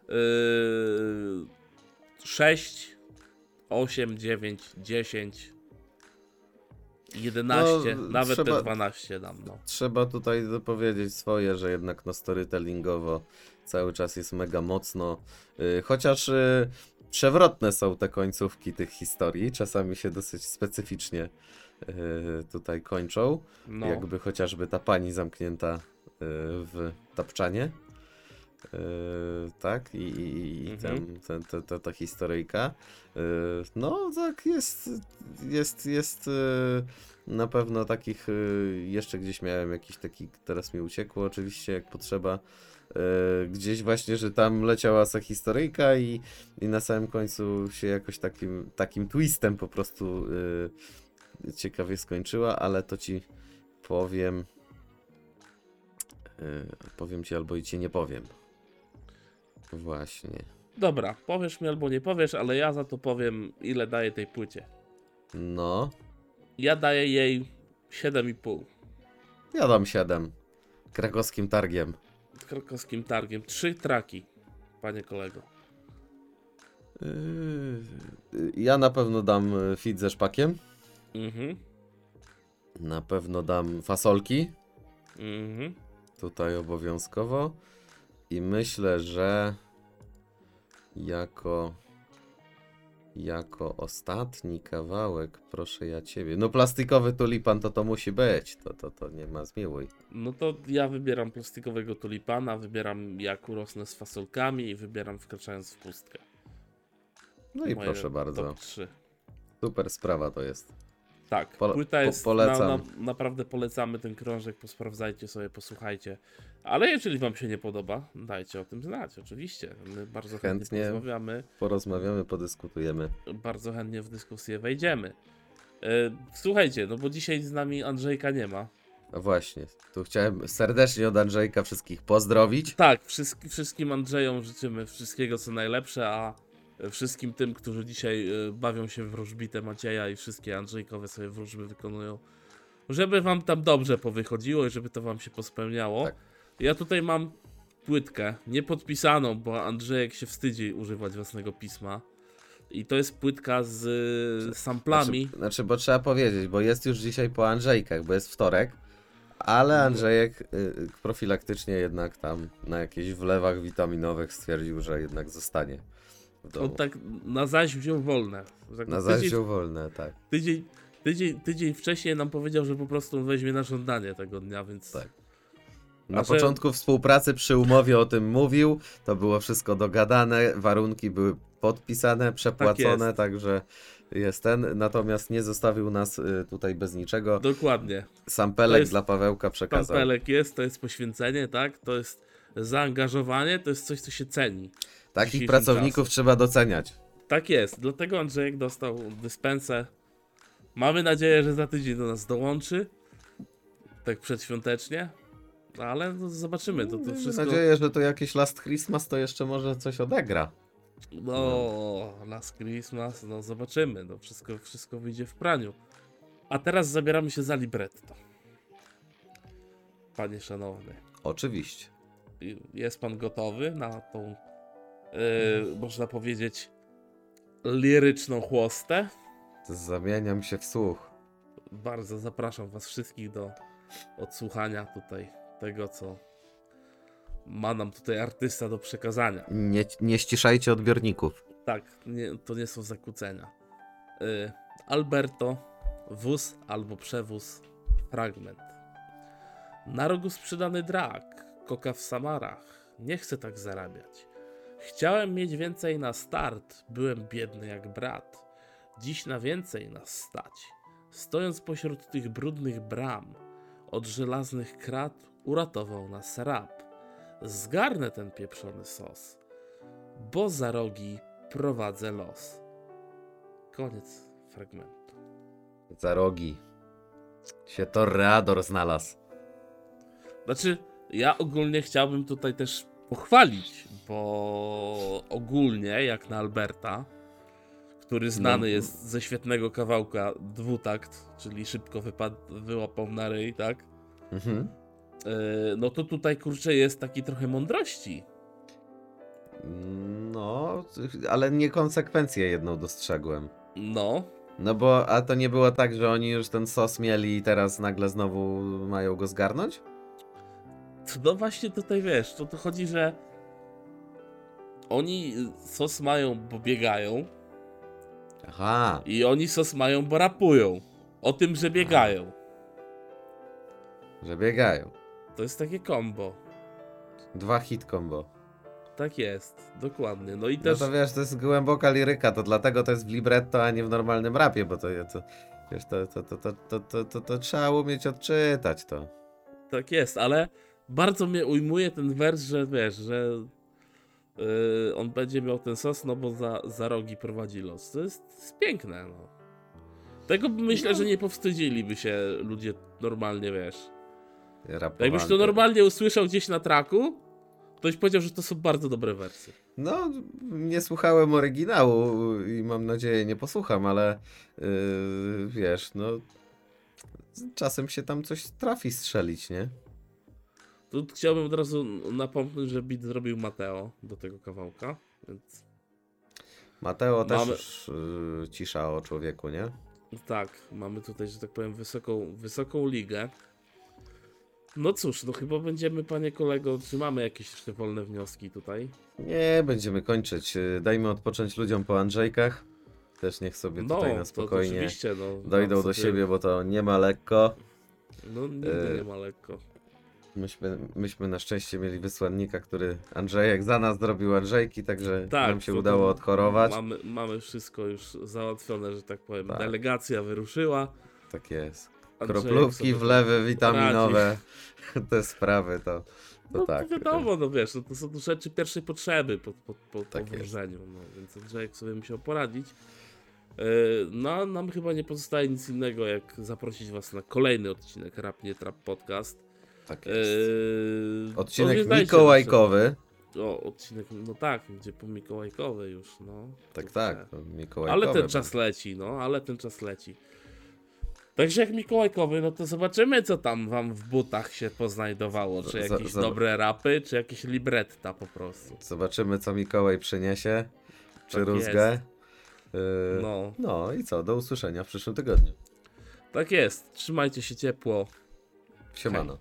yy, 6, 8, 9, 10, 11, No, nawet trzeba- te 12 dam, no. Trzeba tutaj dopowiedzieć swoje, że jednak no storytellingowo cały czas jest mega mocno. Yy, chociaż yy, przewrotne są te końcówki tych historii, czasami się dosyć specyficznie yy, tutaj kończą. no. Jakby chociażby ta pani zamknięta yy, w tapczanie. Yy, tak, i, i, i Mhm. ten, ten, ta, ta, ta historyjka. No, tak, jest, jest, jest na pewno takich, jeszcze gdzieś miałem jakiś taki, teraz mi uciekło oczywiście, jak potrzeba, gdzieś właśnie, że tam leciała sa historyjka i, i na samym końcu się jakoś takim, takim twistem po prostu yy, ciekawie skończyła, ale to ci powiem, yy, powiem ci albo i ci nie powiem. Właśnie. Dobra, powiesz mi albo nie powiesz, ale ja za to powiem ile daję tej płycie. No, Ja daję jej 7,5 ja dam 7. Krakowskim targiem. Krakowskim targiem. Trzy traki, panie kolego. Yy, ja na pewno dam fit ze szpakiem. Mhm, Na pewno dam fasolki. mhm. Tutaj obowiązkowo. I myślę, że jako jako ostatni kawałek, proszę ja ciebie. No plastikowy tulipan to to musi być. To, to, to nie ma zmiłuj. No to ja wybieram plastikowego tulipana, wybieram jak urosnę z fasolkami i wybieram wkraczając w pustkę. No i Moje proszę bardzo. Top 3. Super sprawa to jest. Tak, Pole- płyta po- jest. polecam. Na, na, naprawdę polecamy ten krążek, posprawdzajcie sobie, posłuchajcie. Ale jeżeli Wam się nie podoba, dajcie o tym znać, oczywiście. My bardzo chętnie, Chętnie. porozmawiamy, Porozmawiamy, podyskutujemy. bardzo chętnie w dyskusję wejdziemy. E, Słuchajcie, no bo dzisiaj z nami Andrzejka nie ma. A właśnie, tu chciałem serdecznie od Andrzejka wszystkich pozdrowić. Tak, wszystkim Andrzejom życzymy wszystkiego co najlepsze, a wszystkim tym, którzy dzisiaj e, bawią się w wróżbitę Macieja i wszystkie Andrzejkowe sobie wróżby wykonują, żeby wam tam dobrze powychodziło i żeby to wam się pospełniało. Tak. Ja tutaj mam płytkę, niepodpisaną, bo Andrzejek się wstydzi używać własnego pisma. I to jest płytka z e, samplami. Znaczy, znaczy, bo trzeba powiedzieć, bo jest już dzisiaj po Andrzejkach, bo jest wtorek, ale Andrzejek y, profilaktycznie jednak tam na jakichś wlewach witaminowych stwierdził, że jednak zostanie On tak na zaś wziął wolne. Tak Na zaś wziął wolne, tak. tydzień, tydzień, tydzień wcześniej nam powiedział, że po prostu weźmie na żądanie tego dnia, więc Tak. Na że- początku współpracy przy umowie o tym mówił, to było wszystko dogadane, warunki były podpisane, przepłacone, jest. także jest ten. Natomiast nie zostawił nas y, tutaj bez niczego. dokładnie. Sam Pelek jest- dla Pawełka przekazał. Kampelek jest, to jest poświęcenie, tak? To jest zaangażowanie, to jest coś, co się ceni. Takich pracowników trzeba doceniać. Tak jest, dlatego Andrzejek dostał dyspensę. Mamy nadzieję, że za tydzień do nas dołączy. Tak przedświątecznie. Ale no, zobaczymy, to, to Mam wszystko... nadzieję, że to jakiś Last Christmas to jeszcze może coś odegra. No, Last Christmas, no zobaczymy. No, wszystko, wszystko wyjdzie w praniu. A teraz zabieramy się za libretto. Panie szanowny. Oczywiście. Jest pan gotowy na tą, yy, można powiedzieć, liryczną chłostę? Zamieniam się w słuch. Bardzo zapraszam was wszystkich do odsłuchania tutaj tego, co ma nam tutaj artysta do przekazania. Nie, nie ściszajcie odbiorników. Tak, nie, to nie są zakłócenia. Y, Alberto, wóz albo przewóz, fragment. Na rogu sprzedany drak, koka w Samarach. Nie chcę tak zarabiać. Chciałem mieć więcej na start, byłem biedny jak brat. Dziś na więcej nas stać. Stojąc pośród tych brudnych bram, od żelaznych krat uratował nas rab. Zgarnę ten pieprzony sos bo za rogi prowadzę los. Koniec fragmentu. Za rogi. Się Torreador znalazł. Znaczy, ja ogólnie chciałbym tutaj też pochwalić, bo ogólnie, jak na Alberta, który znany No. jest ze świetnego kawałka dwutakt, czyli szybko wypad- wyłapał na ryj, tak? Mhm. Yy, no to tutaj kurczę jest taki trochę mądrości. No, ale niekonsekwencję jedną dostrzegłem. No, No bo, a to nie było tak, że oni już ten sos mieli i teraz nagle znowu mają go zgarnąć? No właśnie tutaj wiesz, to, to chodzi, że oni sos mają, bo biegają Aha, i oni sos mają, bo rapują. O tym, że biegają. że biegają. To jest takie combo. Dwa hit combo. Tak jest, dokładnie. No i No też to wiesz, to jest głęboka liryka, to dlatego to jest w libretto, a nie w normalnym rapie, bo to, to wiesz, to, to, to, to, to, to, to, to trzeba umieć odczytać to. tak jest, ale bardzo mnie ujmuje ten wers, że wiesz, że yy, on będzie miał ten sos, no bo za, za rogi prowadzi los. To jest, to jest piękne, no. Tego myślę, że nie powstydziliby się ludzie normalnie, wiesz. Rapowanty. Jakbyś to normalnie usłyszał gdzieś na traku, ktoś powiedział, że to są bardzo dobre wersy. No, nie słuchałem oryginału i mam nadzieję nie posłucham, ale yy, wiesz, no czasem się tam coś trafi strzelić, nie? Tu chciałbym od razu napomknąć, że beat zrobił Mateo do tego kawałka, więc Mateo też Mamy- już yy, cisza o człowieku, nie? tak, mamy tutaj, że tak powiem, wysoką, wysoką ligę. No cóż, no chyba będziemy, panie kolego, czy mamy jakieś jeszcze wolne wnioski tutaj? Nie, będziemy kończyć. Yy, Dajmy odpocząć ludziom po Andrzejkach. Też niech sobie No, tutaj na to, to spokojnie oczywiście, no. dojdą tam do siebie, bo to nie ma lekko. No nigdy E, nie ma lekko. Myśmy, myśmy na szczęście mieli wysłannika, który Andrzejek za nas zrobił Andrzejki, także Tak, nam się udało odchorować. Mamy, mamy wszystko już załatwione, że tak powiem. Tak. Delegacja wyruszyła. Tak jest. Andrzejek Kroplówki, sobie wlewy witaminowe, te sprawy to, to No tak. to wiadomo, no wiesz, no to są rzeczy pierwszej potrzeby po, po, po, Tak po no, więc Andrzejek sobie musiał poradzić. Yy, No, nam chyba nie pozostaje nic innego, jak zaprosić was na kolejny odcinek Rap Nie Trap Podcast. Tak jest. Yy, Odcinek mikołajkowy. O, odcinek, no tak, gdzie po Mikołajkowe już, no. Tak, tak. Mikołajkowy. Ale ten czas leci, no, ale ten czas leci. Także jak Mikołajkowy, no to zobaczymy, co tam wam w butach się poznajdowało. Czy jakieś dobre rapy, czy jakieś libretta po prostu. Zobaczymy, co Mikołaj przyniesie. Czy Tak rózgę. jest. Yy, No, no i co? Do usłyszenia w przyszłym tygodniu. tak jest. Trzymajcie się ciepło. Siemano.